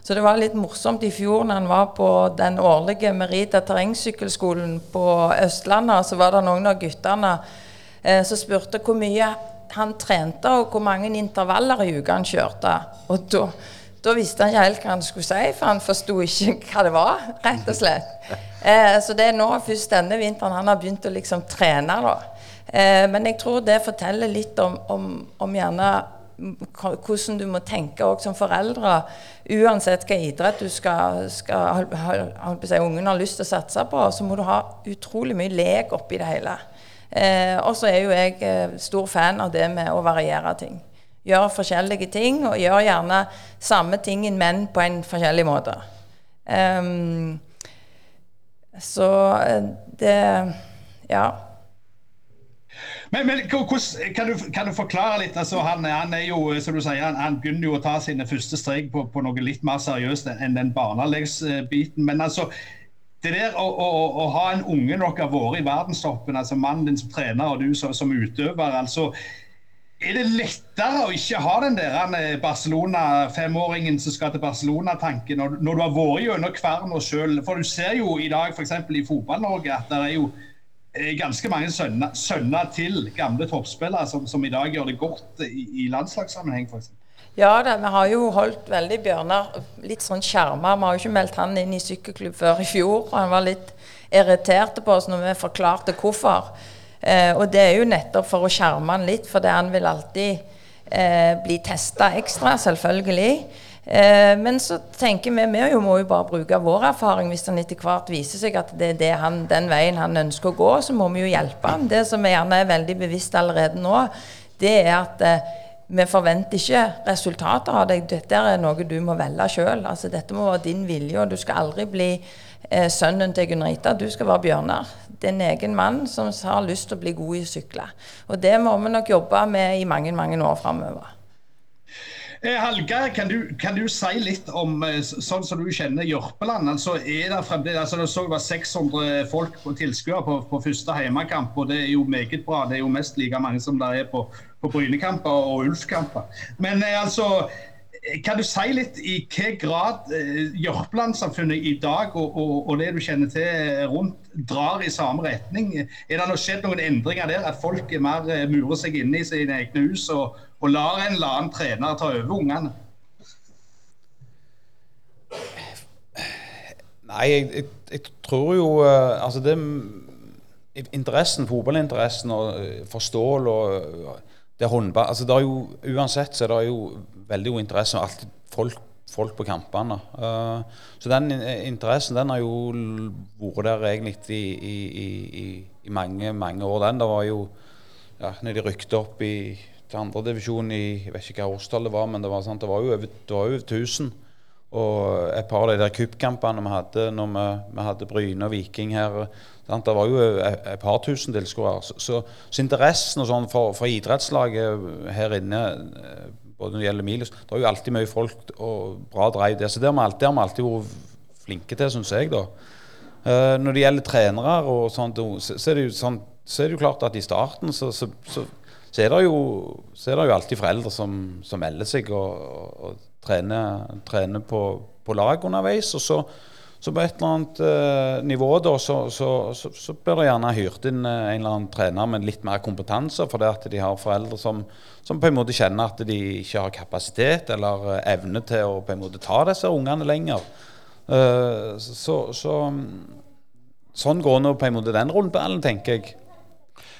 Så det var litt morsomt i fjor når han var på den årlige Merita terrengsykkelskolen på Østlandet. Så var det noen av guttene eh, som spurte hvor mye han trente, og hvor mange intervaller i uka han kjørte. Og da, da visste han ikke helt hva han skulle si, for han forsto ikke hva det var, rett og slett. Eh, så det er nå først denne vinteren han har begynt å liksom trene, da. Eh, men jeg tror det forteller litt om, om, om gjerne hvordan du må tenke også som foreldre, uansett hva idrett du skal, skal ungen har lyst til å satse på, så må du ha utrolig mye lek oppi det hele. Eh, og så er jo jeg eh, stor fan av det med å variere ting. Gjøre forskjellige ting, og gjøre gjerne samme tingen, men på en forskjellig måte. Um, så eh, det Ja. Men, men kan, du, kan du forklare litt? Altså, han, han er jo, som du sier, han, han begynner jo å ta sine første strek på, på noe litt mer seriøst enn den barnelegsbiten. Men altså, det der å, å, å ha en unge nok har vært i verdenstoppen, altså mannen din som trener og du som, som utøver, altså er det lettere å ikke ha den der eh, Barcelona-femåringen som skal til Barcelona-tanken, når, når du har vært gjennom kverna sjøl? For du ser jo i dag f.eks. i Fotball-Norge at det er jo eh, ganske mange sønner, sønner til gamle toppspillere som, som, i dag gjør det godt i, i landslagssammenheng, f.eks. Ja da, vi har jo holdt veldig Bjørnar litt sånn skjerma. Vi har jo ikke meldt han inn i sykkelklubb før i fjor. og Han var litt irritert på oss når vi forklarte hvorfor. Eh, og det er jo nettopp for å skjerme han litt, for det han vil alltid eh, bli testa ekstra, selvfølgelig. Eh, men så tenker vi vi jo må jo bare bruke vår erfaring. Hvis han etter hvert viser seg at det er det han, den veien han ønsker å gå, så må vi jo hjelpe han. Det som vi gjerne er veldig bevisst allerede nå, det er at eh, vi forventer ikke resultater av deg. Dette er noe du må velge sjøl. Altså, dette må være din vilje, og du skal aldri bli eh, sønnen til Gunn Rita. Du skal være Bjørnar. Det er en egen mann som har lyst til å bli god i å sykle. Og det må vi nok jobbe med i mange, mange år framover. Eh, Hallgeir, kan, kan, du si litt om eh, sånn som du kjenner Jørpeland? Altså, er det fremdeles, altså, Det så var 600 folk på tilskuere på, på, første hjemmekamp, og det er jo meget bra. Det er jo mest like mange som det er på, på Brynekamper og Ulf-kamper. Men eh, altså, kan du si litt i hvilken grad eh, Jørpeland-samfunnet i dag og, og, og, det du kjenner til rundt, drar i samme retning? Er det skjedd noen endringer der? At folk er mer murer seg inne i sine egne hus og, og lar en eller annen trener ta over ungene? Nei, jeg, jeg, jeg, tror jo uh, Altså, det Interessen, fotballinteressen og uh, forståelse og det håndball altså det er jo, Uansett så er det jo veldig god interesse og alltid folk, folk på kampene. Så den interessen den har jo vært der egentlig i, i, i, i mange, mange år. Den det var jo ja, når de rykte opp i til andredivisjon i jeg vet ikke hva årstall det var, men det var, sant, det var jo over, det var over 1000. Og et par av de der cupkampene vi hadde når vi, vi hadde Bryne og Viking her sant, Det var jo et par tusen tilskuere. Så, så, så, interessen og sånn for, for, idrettslaget her inne, eh, både når det gjelder Milos Det er jo alltid mye folk og bra dreiv der. Så det har vi alltid, vært flinke til, syns jeg. da. Uh, når det gjelder trenere og sånt, så, så, er det jo sånn, så er det jo klart at i starten så, så, så så er det jo, er det jo alltid foreldre som, som melder seg og, og, trener, trener, på, på lag underveis. Og så, så på et eller annet eh, nivå da, så, så, så, bør det gjerne hyrt inn uh, en eller annen trener med litt mer kompetanse, fordi at de har foreldre som, som, på en måte kjenner at de ikke har kapasitet eller uh, evne til å på en måte ta disse ungene lenger. så, sånn går nå på en måte den rundballen, tenker jeg.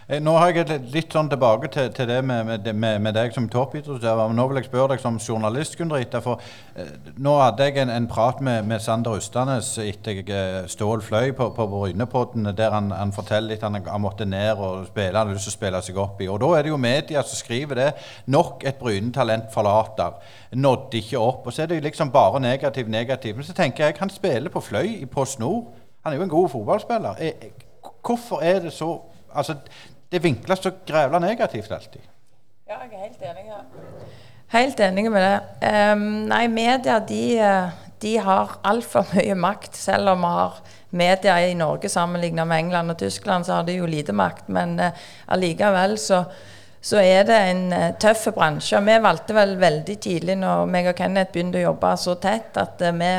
Eh, nå har jeg litt sånn tilbake til, til det med, med, med, deg som toppidrettsutøver. Nå vil jeg spørre deg som journalist, Gunn Rita. For eh, nå hadde jeg en, en prat med, med Sander Ustanes etter jeg eh, Stål fløy på, på Brynepodden, der han, han, forteller litt han, han måtte ned og spille, han hadde lyst til å spille seg opp i. Og da er det jo media som skriver det. Nok et Bryne-talent forlater. Nådde ikke opp. Og så er det liksom bare negativ, negativ. Men så tenker jeg, han spiller på fløy, på snor. Han er jo en god fotballspiller. Hvorfor er det så Altså, det vinkles så grævla negativt alltid. Ja, jeg er helt enig. Ja. Helt enig med det. Um, nei, media de, de har altfor mye makt. Selv om vi har media i Norge sammenlignet med England og Tyskland, så har de jo lite makt. Men uh, allikevel så, så er det en uh, tøff bransje. Vi valgte vel veldig tidlig, når meg og Kenneth begynte å jobbe så tett, at uh, vi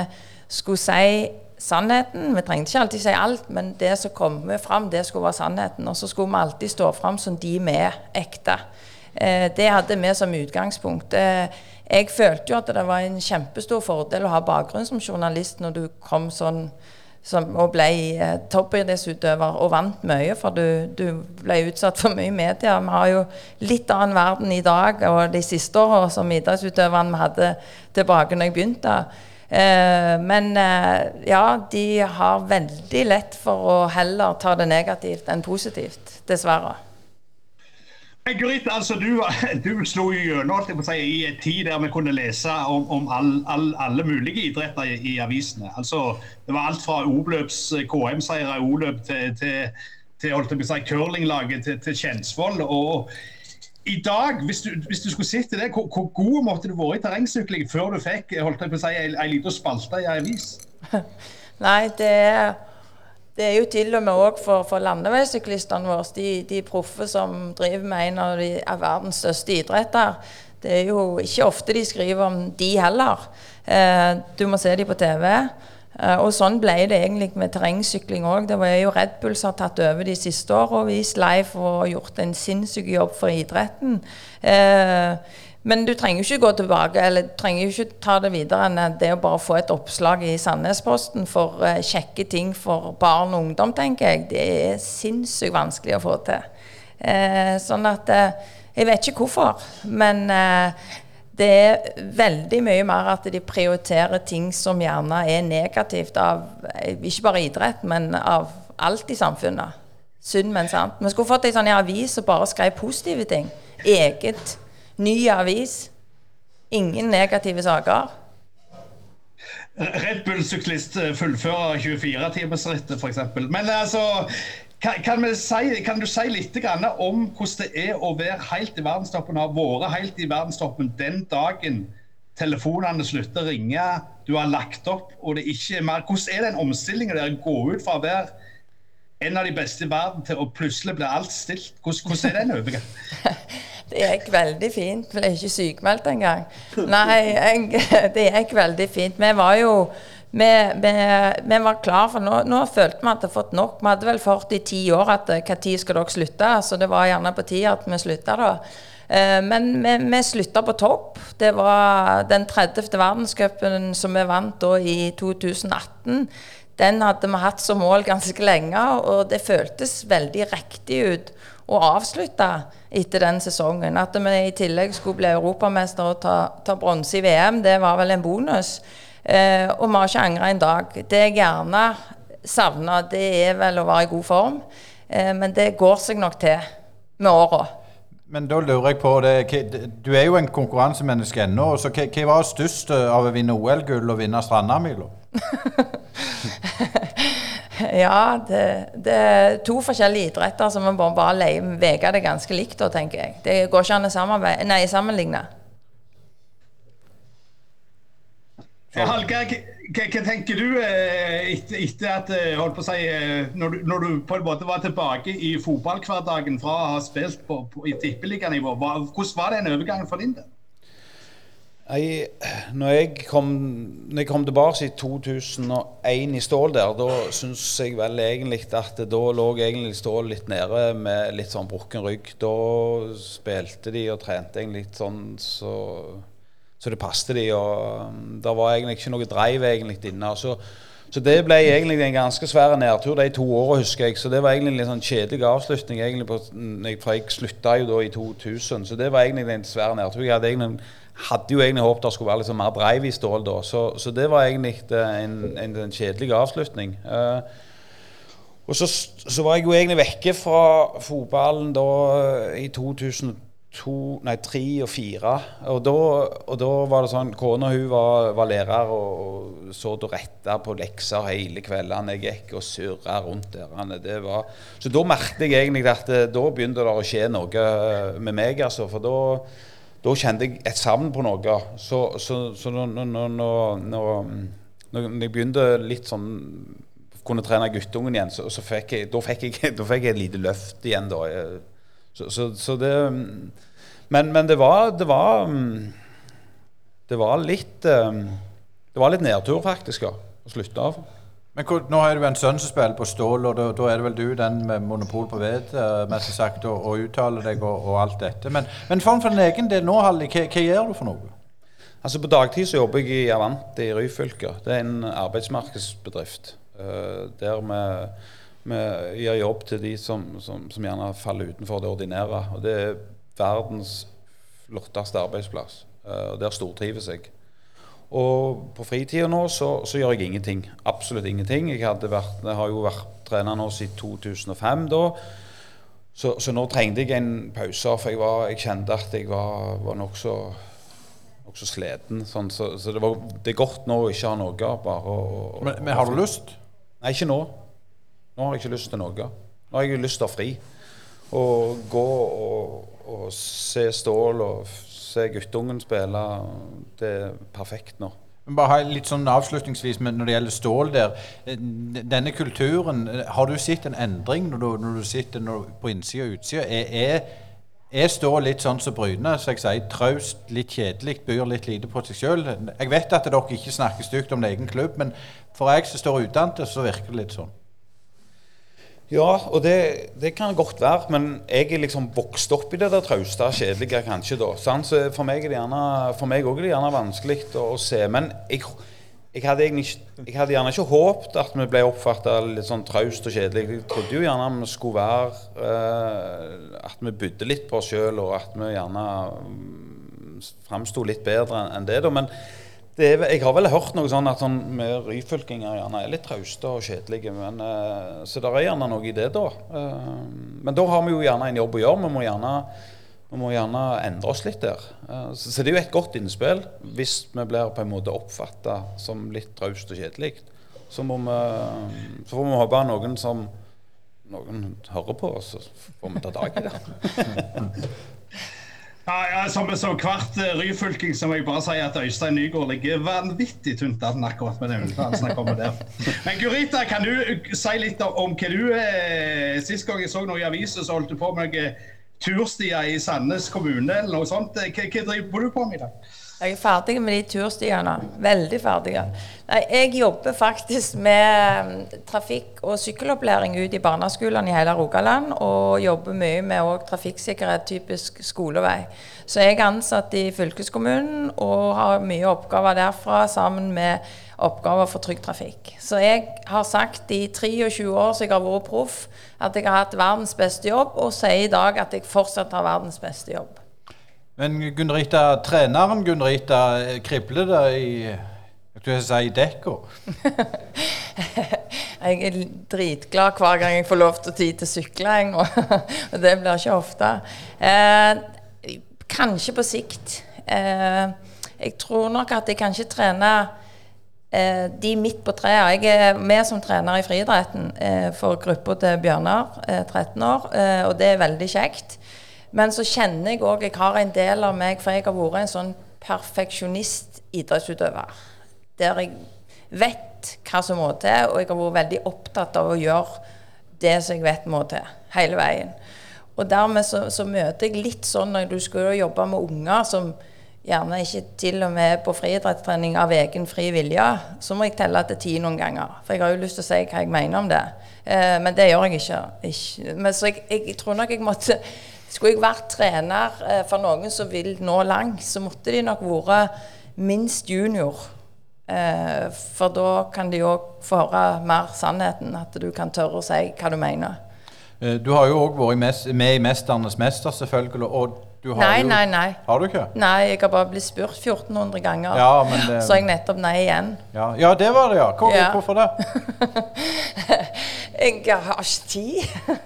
skulle si sannheten. Vi trengte ikke alltid si alt, men det som kom fram, det skulle være sannheten. Og så skulle vi alltid stå fram som de vi er, ekte. Eh, det hadde vi som utgangspunkt. Eh, jeg følte jo at det var en kjempestor fordel å ha bakgrunn som journalist når du kom sånn som, og ble eh, toppidrettsutøver og vant mye, for du, du, ble utsatt for mye media. Vi har jo litt annen verden i dag og de siste åra som idrettsutøverne vi hadde tilbake når jeg begynte. Eh, men eh, ja, de har veldig lett for å heller ta det negativt enn positivt, dessverre. Gurit, altså du, du slo gjennom si, i en tid der vi kunne lese om, om all, all, alle mulige idretter i, i, avisene. Altså, det var alt fra Oløps KM-seier i Oløp til, til, til, si, curlinglaget til, til Kjensvoll. Og i dag, hvis du, hvis du skulle sett det, hvor, hvor, god måtte du vært i terrengsykling før du fikk holdt jeg på å si, ei, ei lita spalte i ei avis? Nei, det er, det er, jo til og med òg for, for landeveissyklistene våre, de, de proffe som driver med en av, de, av verdens største idretter. Det er jo ikke ofte de skriver om de heller. Eh, du må se dem på TV. Eh, og sånn ble det egentlig med terrengsykling òg. Det var jo Red Bull som har tatt over de siste åra og vist live og gjort en sinnssyk jobb for idretten. Eh, men du trenger jo ikke gå tilbake, eller du trenger jo ikke ta det videre enn det å bare få et oppslag i Sandnesposten for uh, kjekke ting for barn og ungdom, tenker jeg. Det er sinnssykt vanskelig å få til. Sånn at Jeg vet ikke hvorfor, men det er veldig mye mer at de prioriterer ting som gjerne er negativt av ikke bare idrett, men av alt i samfunnet. Synd, men sant. Vi skulle fått ei sånn avis som bare skrev positive ting. Eget. Ny avis. Ingen negative saker. Red Bull-syklist fullfører 24-timersrittet, f.eks. Men altså kan, kan, si, kan, du si litt om hvordan det er å være helt i verdenstoppen, og ha vært helt i verdenstoppen den dagen telefonene slutter å ringe, du har lagt opp og det ikke er mer. Hvordan er den omstillingen der å gå ut fra å være en av de beste i verden til å plutselig bli alt stilt? Hvordan, hvordan er den øvingen? Det gikk veldig fint. Jeg Ble ikke sykemeldt engang. Nei, jeg, det gikk veldig fint. Vi var jo vi, vi, var klar for nå, nå følte vi at vi hadde fått nok. Vi hadde vel fått i ti år at når eh, skal dere slutte? Så det var gjerne på tide at vi slutta da. Eh, men vi, vi slutta på topp. Det var den 30. verdenscupen som vi vant da i 2018. Den hadde vi hatt som mål ganske lenge, og det føltes veldig riktig ut å avslutte etter den sesongen. At vi i tillegg skulle bli europamester og ta, ta bronse i VM, det var vel en bonus. Eh, og vi har ikke angra en dag. Det jeg gjerne savner, det er vel å være i god form. Eh, men det går seg nok til med åra. Men da lurer jeg på det, Du er jo en konkurransemenneske ennå. så Hva, hva var størst av å vinne OL-gull og vinne Strandamila? ja, det, det, er to forskjellige idretter som vi bare, leier veier det ganske likt, da, tenker jeg. Det går ikke an å nei, sammenligne. Hallgeir, hva, tenker du eh, etter, etter at eh, holdt på å si, eh, når du, når du, på en måte var tilbake i fotballhverdagen fra å ha spilt på, på, i tippeliganivå? Hvordan var den overgangen for din del? Jeg, når, jeg kom, når jeg kom tilbake i 2001 i Stål der, da syns jeg vel egentlig at da lå egentlig Stål litt nede med litt sånn brukken rygg. Da spilte de og trente egentlig litt sånn så så det passet de. og um, Det var egentlig ikke noe drive egentlig inne. Så, så, det ble egentlig en ganske svær nedtur de to åra, husker jeg. Så det var egentlig en litt sånn kjedelig avslutning. egentlig på, For jeg slutta jo da i 2000, så det var egentlig en svær nedtur. Jeg hadde, egentlig, hadde jo egentlig håpet det skulle være sånn mer drive i Stål da. Så, så, det var egentlig en, en, en kjedelig avslutning. Uh, og så, så, var jeg jo egentlig vekke fra fotballen da i 2002 to, nei, tre og fire. Og da, og da var det sånn Kona hun var, var lærer og, og så og retta på lekser hele kveldene. Jeg gikk og surra rundt der. Var, så da merket jeg egentlig at det, da begynte det å skje noe med meg. altså, For da, da kjente jeg et savn på noe. Så, så, så når, jeg begynte litt sånn kunne trene guttungen igjen, så, så fikk jeg, da, fikk jeg, da fikk jeg et lite løft igjen. da. Så, så, så det men, men, det var Det var, mm, det var litt eh, Det var litt nedtur, faktisk, ja, å slutte av. Men Nå har du en sønn som spiller på Stål, og da, da, er det vel du den med monopol på ved uh, mest sagt, og, og uttaler deg og, og, alt dette. Men, men for, din egen del nå, Halli, hva, hva, gjør du for noe? Altså På dagtid så jobber jeg i Avant i Ryfylke. Det er en arbeidsmarkedsbedrift. Uh, der vi, vi, gir jobb til de som, som, som gjerne faller utenfor det ordinære. Og det er verdens flotteste arbeidsplass. Uh, og Der stortrives jeg. Og på fritida nå så, så, gjør jeg ingenting. Absolutt ingenting. Jeg, vært, jeg, har jo vært trener nå siden 2005 da. Så, så, nå trengte jeg en pause, for jeg, var, jeg kjente at jeg var, var nokså nok så sliten. Sånn, så, så det, var, det, er godt nå å ikke ha noe. bare å, men, men, har du lyst? Nei, ikke nå. Nå har jeg ikke lyst til noe. Nå har jeg lyst til å fri. Og gå og og se Stål og se guttungen spille, det er perfekt nå. Bare litt sånn avslutningsvis Når det gjelder Stål der. Eh, denne kulturen, eh, har du sett en endring når du, når du sitter når, på innsida og utsida? Er, er, er stål litt sånn som Bryne, så jeg sier traust, litt kjedelig, byr litt lite på seg sjøl. Jeg vet at dere ikke snakker stygt om egen klubb, men for jeg som står utenfor, så virker det litt sånn. Ja, og det, det kan godt være, men jeg er liksom vokst opp i det der trauste, kjedelige kanskje da. Så for meg er det gjerne, for meg også er det gjerne vanskelig å, å se. Men jeg, jeg, hadde ikke- jeg hadde gjerne ikke håpet at vi ble oppfatta litt sånn traust og kjedelig. Jeg trodde jo gjerne vi skulle være eh, At vi bydde litt på oss sjøl, og at vi gjerne mm, framsto litt bedre enn det. da, men er, jeg har vel hørt noe sånn at sånn med ryfylkinger gjerne er litt trauste og kjedelige. Eh, så det er gjerne noe i det, da. Uh, men da har vi jo gjerne en jobb å gjøre. Vi må gjerne, vi må gjerne endre oss litt der. Uh, så, så det er jo et godt innspill. Hvis vi blir på en måte oppfatta som litt traust og kjedelig, så, må vi, så får vi håpe noen som noen hører på oss, så får vi ta tak i det. Ja, ja, som, som hvert uh, ryfylking så må jeg bare si at Øystein Nygaard ligger vanvittig tynt an akkurat med den uttalelsen han der. Men Gurita, kan du uh, si litt om, hva du eh, Sist gang jeg så noe i avisen, så holdt du på med noe turstier i Sandnes kommune eller noe sånt. Hva, hva driver du på med i dag? Jeg er ferdig med de turstiene. Veldig ferdig. Nei, jeg jobber faktisk med mm, trafikk- og sykkelopplæring ute i barneskolene i hele Rogaland. Og jobber mye med trafikksikkerhet, typisk skolevei. Så jeg er ansatt i fylkeskommunen og har mye oppgaver derfra sammen med oppgaver for trygg trafikk. Så jeg har sagt i 23 år som jeg har vært proff, at jeg har hatt verdens beste jobb, og sier i dag at jeg fortsatt har verdens beste jobb. Men Gunn Rita, treneren Gunn Rita, kribler det i jeg si dekka? Jeg er dritglad hver gang jeg får lov til å tid til sykling, og, det blir ikke ofte. Eh, kanskje på sikt. Eh, jeg tror nok at jeg kan ikke trene eh, de midt på treet. Jeg er med som trener i friidretten eh, for gruppa til Bjørnar, eh, 13 år, eh, og det er veldig kjekt. Men så kjenner jeg òg jeg har en del av meg, for jeg har vært en sånn perfeksjonist idrettsutøver. Der jeg vet hva som må til, og jeg har vært veldig opptatt av å gjøre det som jeg vet må til, hele veien. Og dermed så, så møter jeg litt sånn når du skal jo jobbe med unger som gjerne ikke til og med på friidrettstrening av egen fri vilje, så må jeg telle til ti noen ganger. For jeg har jo lyst til å si hva jeg mener om det. Eh, men det gjør jeg ikke. ikke. Men så jeg, jeg tror nok jeg måtte Skulle jeg vært trener eh, for noen som vil nå langt, så måtte de nok vært minst junior. Eh, for da kan de òg få høre mer sannheten, at du kan tørre å si hva du mener. Eh, Du har jo òg vært med i 'Mesternes mester', selvfølgelig. Og Nei, jo nei, nei. Har du ikke? Nei, jeg har bare blitt spurt 1400 ganger. Ja, men det- Så jeg nettopp nei igjen. Ja, ja det var det, ja. Hvor, Ja. Hvorfor det? Jeg har ikke tid.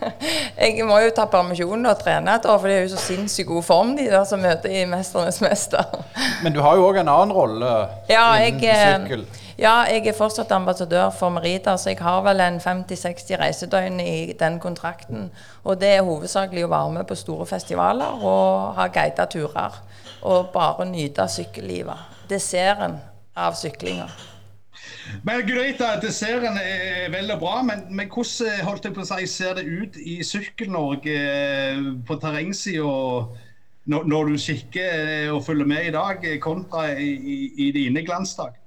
Jeg må jo ta permisjon og trene et år, for de er jo så sinnssykt god form, de der som møter i 'Mesternes mester'. Men du har jo òg en annen rolle Ja, innen jeg, sykkel. Eh, ja, jeg er fortsatt ambassadør for Merita, så jeg har vel en 50-60 reisedøgn i den kontrakten. Og det er hovedsakelig å være med på store festivaler og ha guida turer. Og bare nyte sykkellivet. Desserten av syklinga. Men Gurita, desserten er vel og bra, men, men hvordan holdt jeg på å si, ser det ut i Sykkel-Norge eh, på terrengsida når, du kikker og følger med i dag, eh, kontra i, i, i dine glansdager?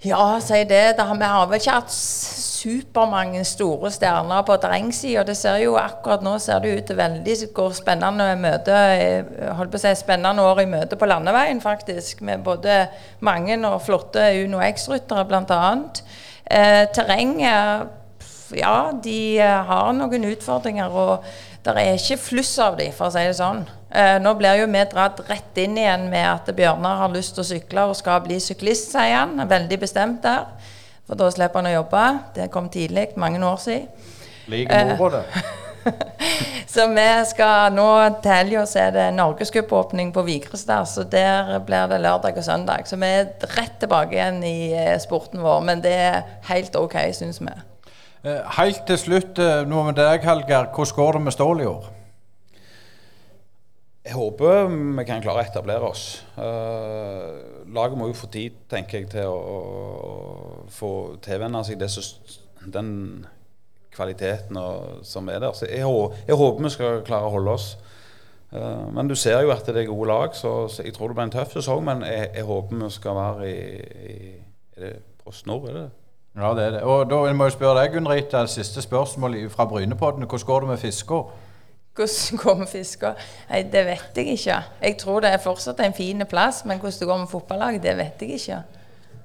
Ja, si det. Da vi har vel ikke hatt supermange store stjerner på terrengsida. Det ser jo akkurat nå ser det ut til veldig går spennende møte, eh, holdt på å si spennende år i møte på landeveien, faktisk. Med både mange og flotte Uno X-ryttere, bl.a. Eh, terrenget ja, de eh, har noen utfordringer, og det er ikke fluss av de, for å si det sånn. Eh, nå blir jo vi dratt rett inn igjen med at Bjørnar har lyst til å sykle og skal bli syklist, sier han. Veldig bestemt der. For da slipper han å jobbe. Det kom tidlig, mange år siden. Like moro, det. Så vi skal nå til helga så er det norgescupåpning på Vigrestad, så der blir det lørdag og søndag. Så vi er rett tilbake igjen i eh, sporten vår, men det er helt OK, syns vi. Eh, Helt til slutt, eh, noe med deg, Hallgeir. Hvordan går det med Stål i år? Jeg håper vi kan klare å etablere oss. Uh, laget må jo få tid, tenker jeg, til å, å få tilvenne seg som- den kvaliteten og, som er der. Så jeg, jeg håper vi skal klare å holde oss. Uh, men du ser jo at det er gode lag, så, så jeg tror det blir en tøff sesong. Men jeg, jeg håper vi skal være i, i Er det PostNord, er det? Ja, det er det. Og da må jeg spørre deg, Gunn Rita, siste spørsmål fra Brynepodden. Hvordan går det med fiska? Hvordan går det med fisker? Nei, det vet jeg ikke. Jeg tror det er fortsatt en fin plass, men hvordan det går med fotballaget, det vet jeg ikke.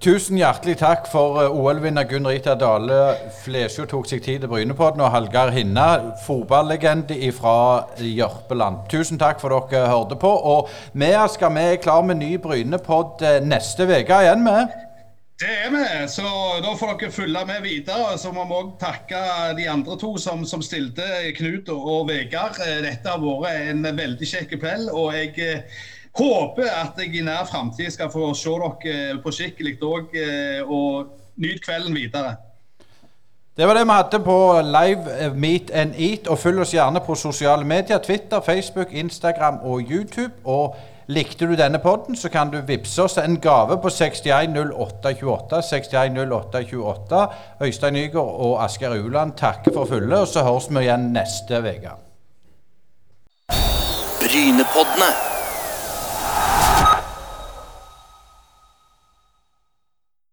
Tusen hjertelig takk for eh, OL-vinner Gunn Rita Dale Flesjo tok seg tid til Brynepodden, og Hallgeir Hinna, fotballegende fra Jørpeland. Tusen takk for dere hørte på. Og vi skal vi er klar med ny Brynepod eh, neste uke igjen, vi. Det er vi, så da får dere følge med videre. Så må vi òg takke de andre to som, som stilte, Knut og Vegard. Eh, Dette har vært en veldig kjekk kveld. Og jeg eh, håper at jeg i nær framtid skal få se dere på skikkelig òg, og nyt kvelden videre. Det var det vi hadde på Live eh, Meet and Eat. Og følg oss gjerne på sosiale medier. Twitter, Facebook, Instagram og YouTube. Og likte du denne podden, så kan du vippse oss en gave på 610828. 610828. Øystein Nygaard og Asgeir Uland takker for fulle, og så høres vi igjen neste uke. Brynepoddene.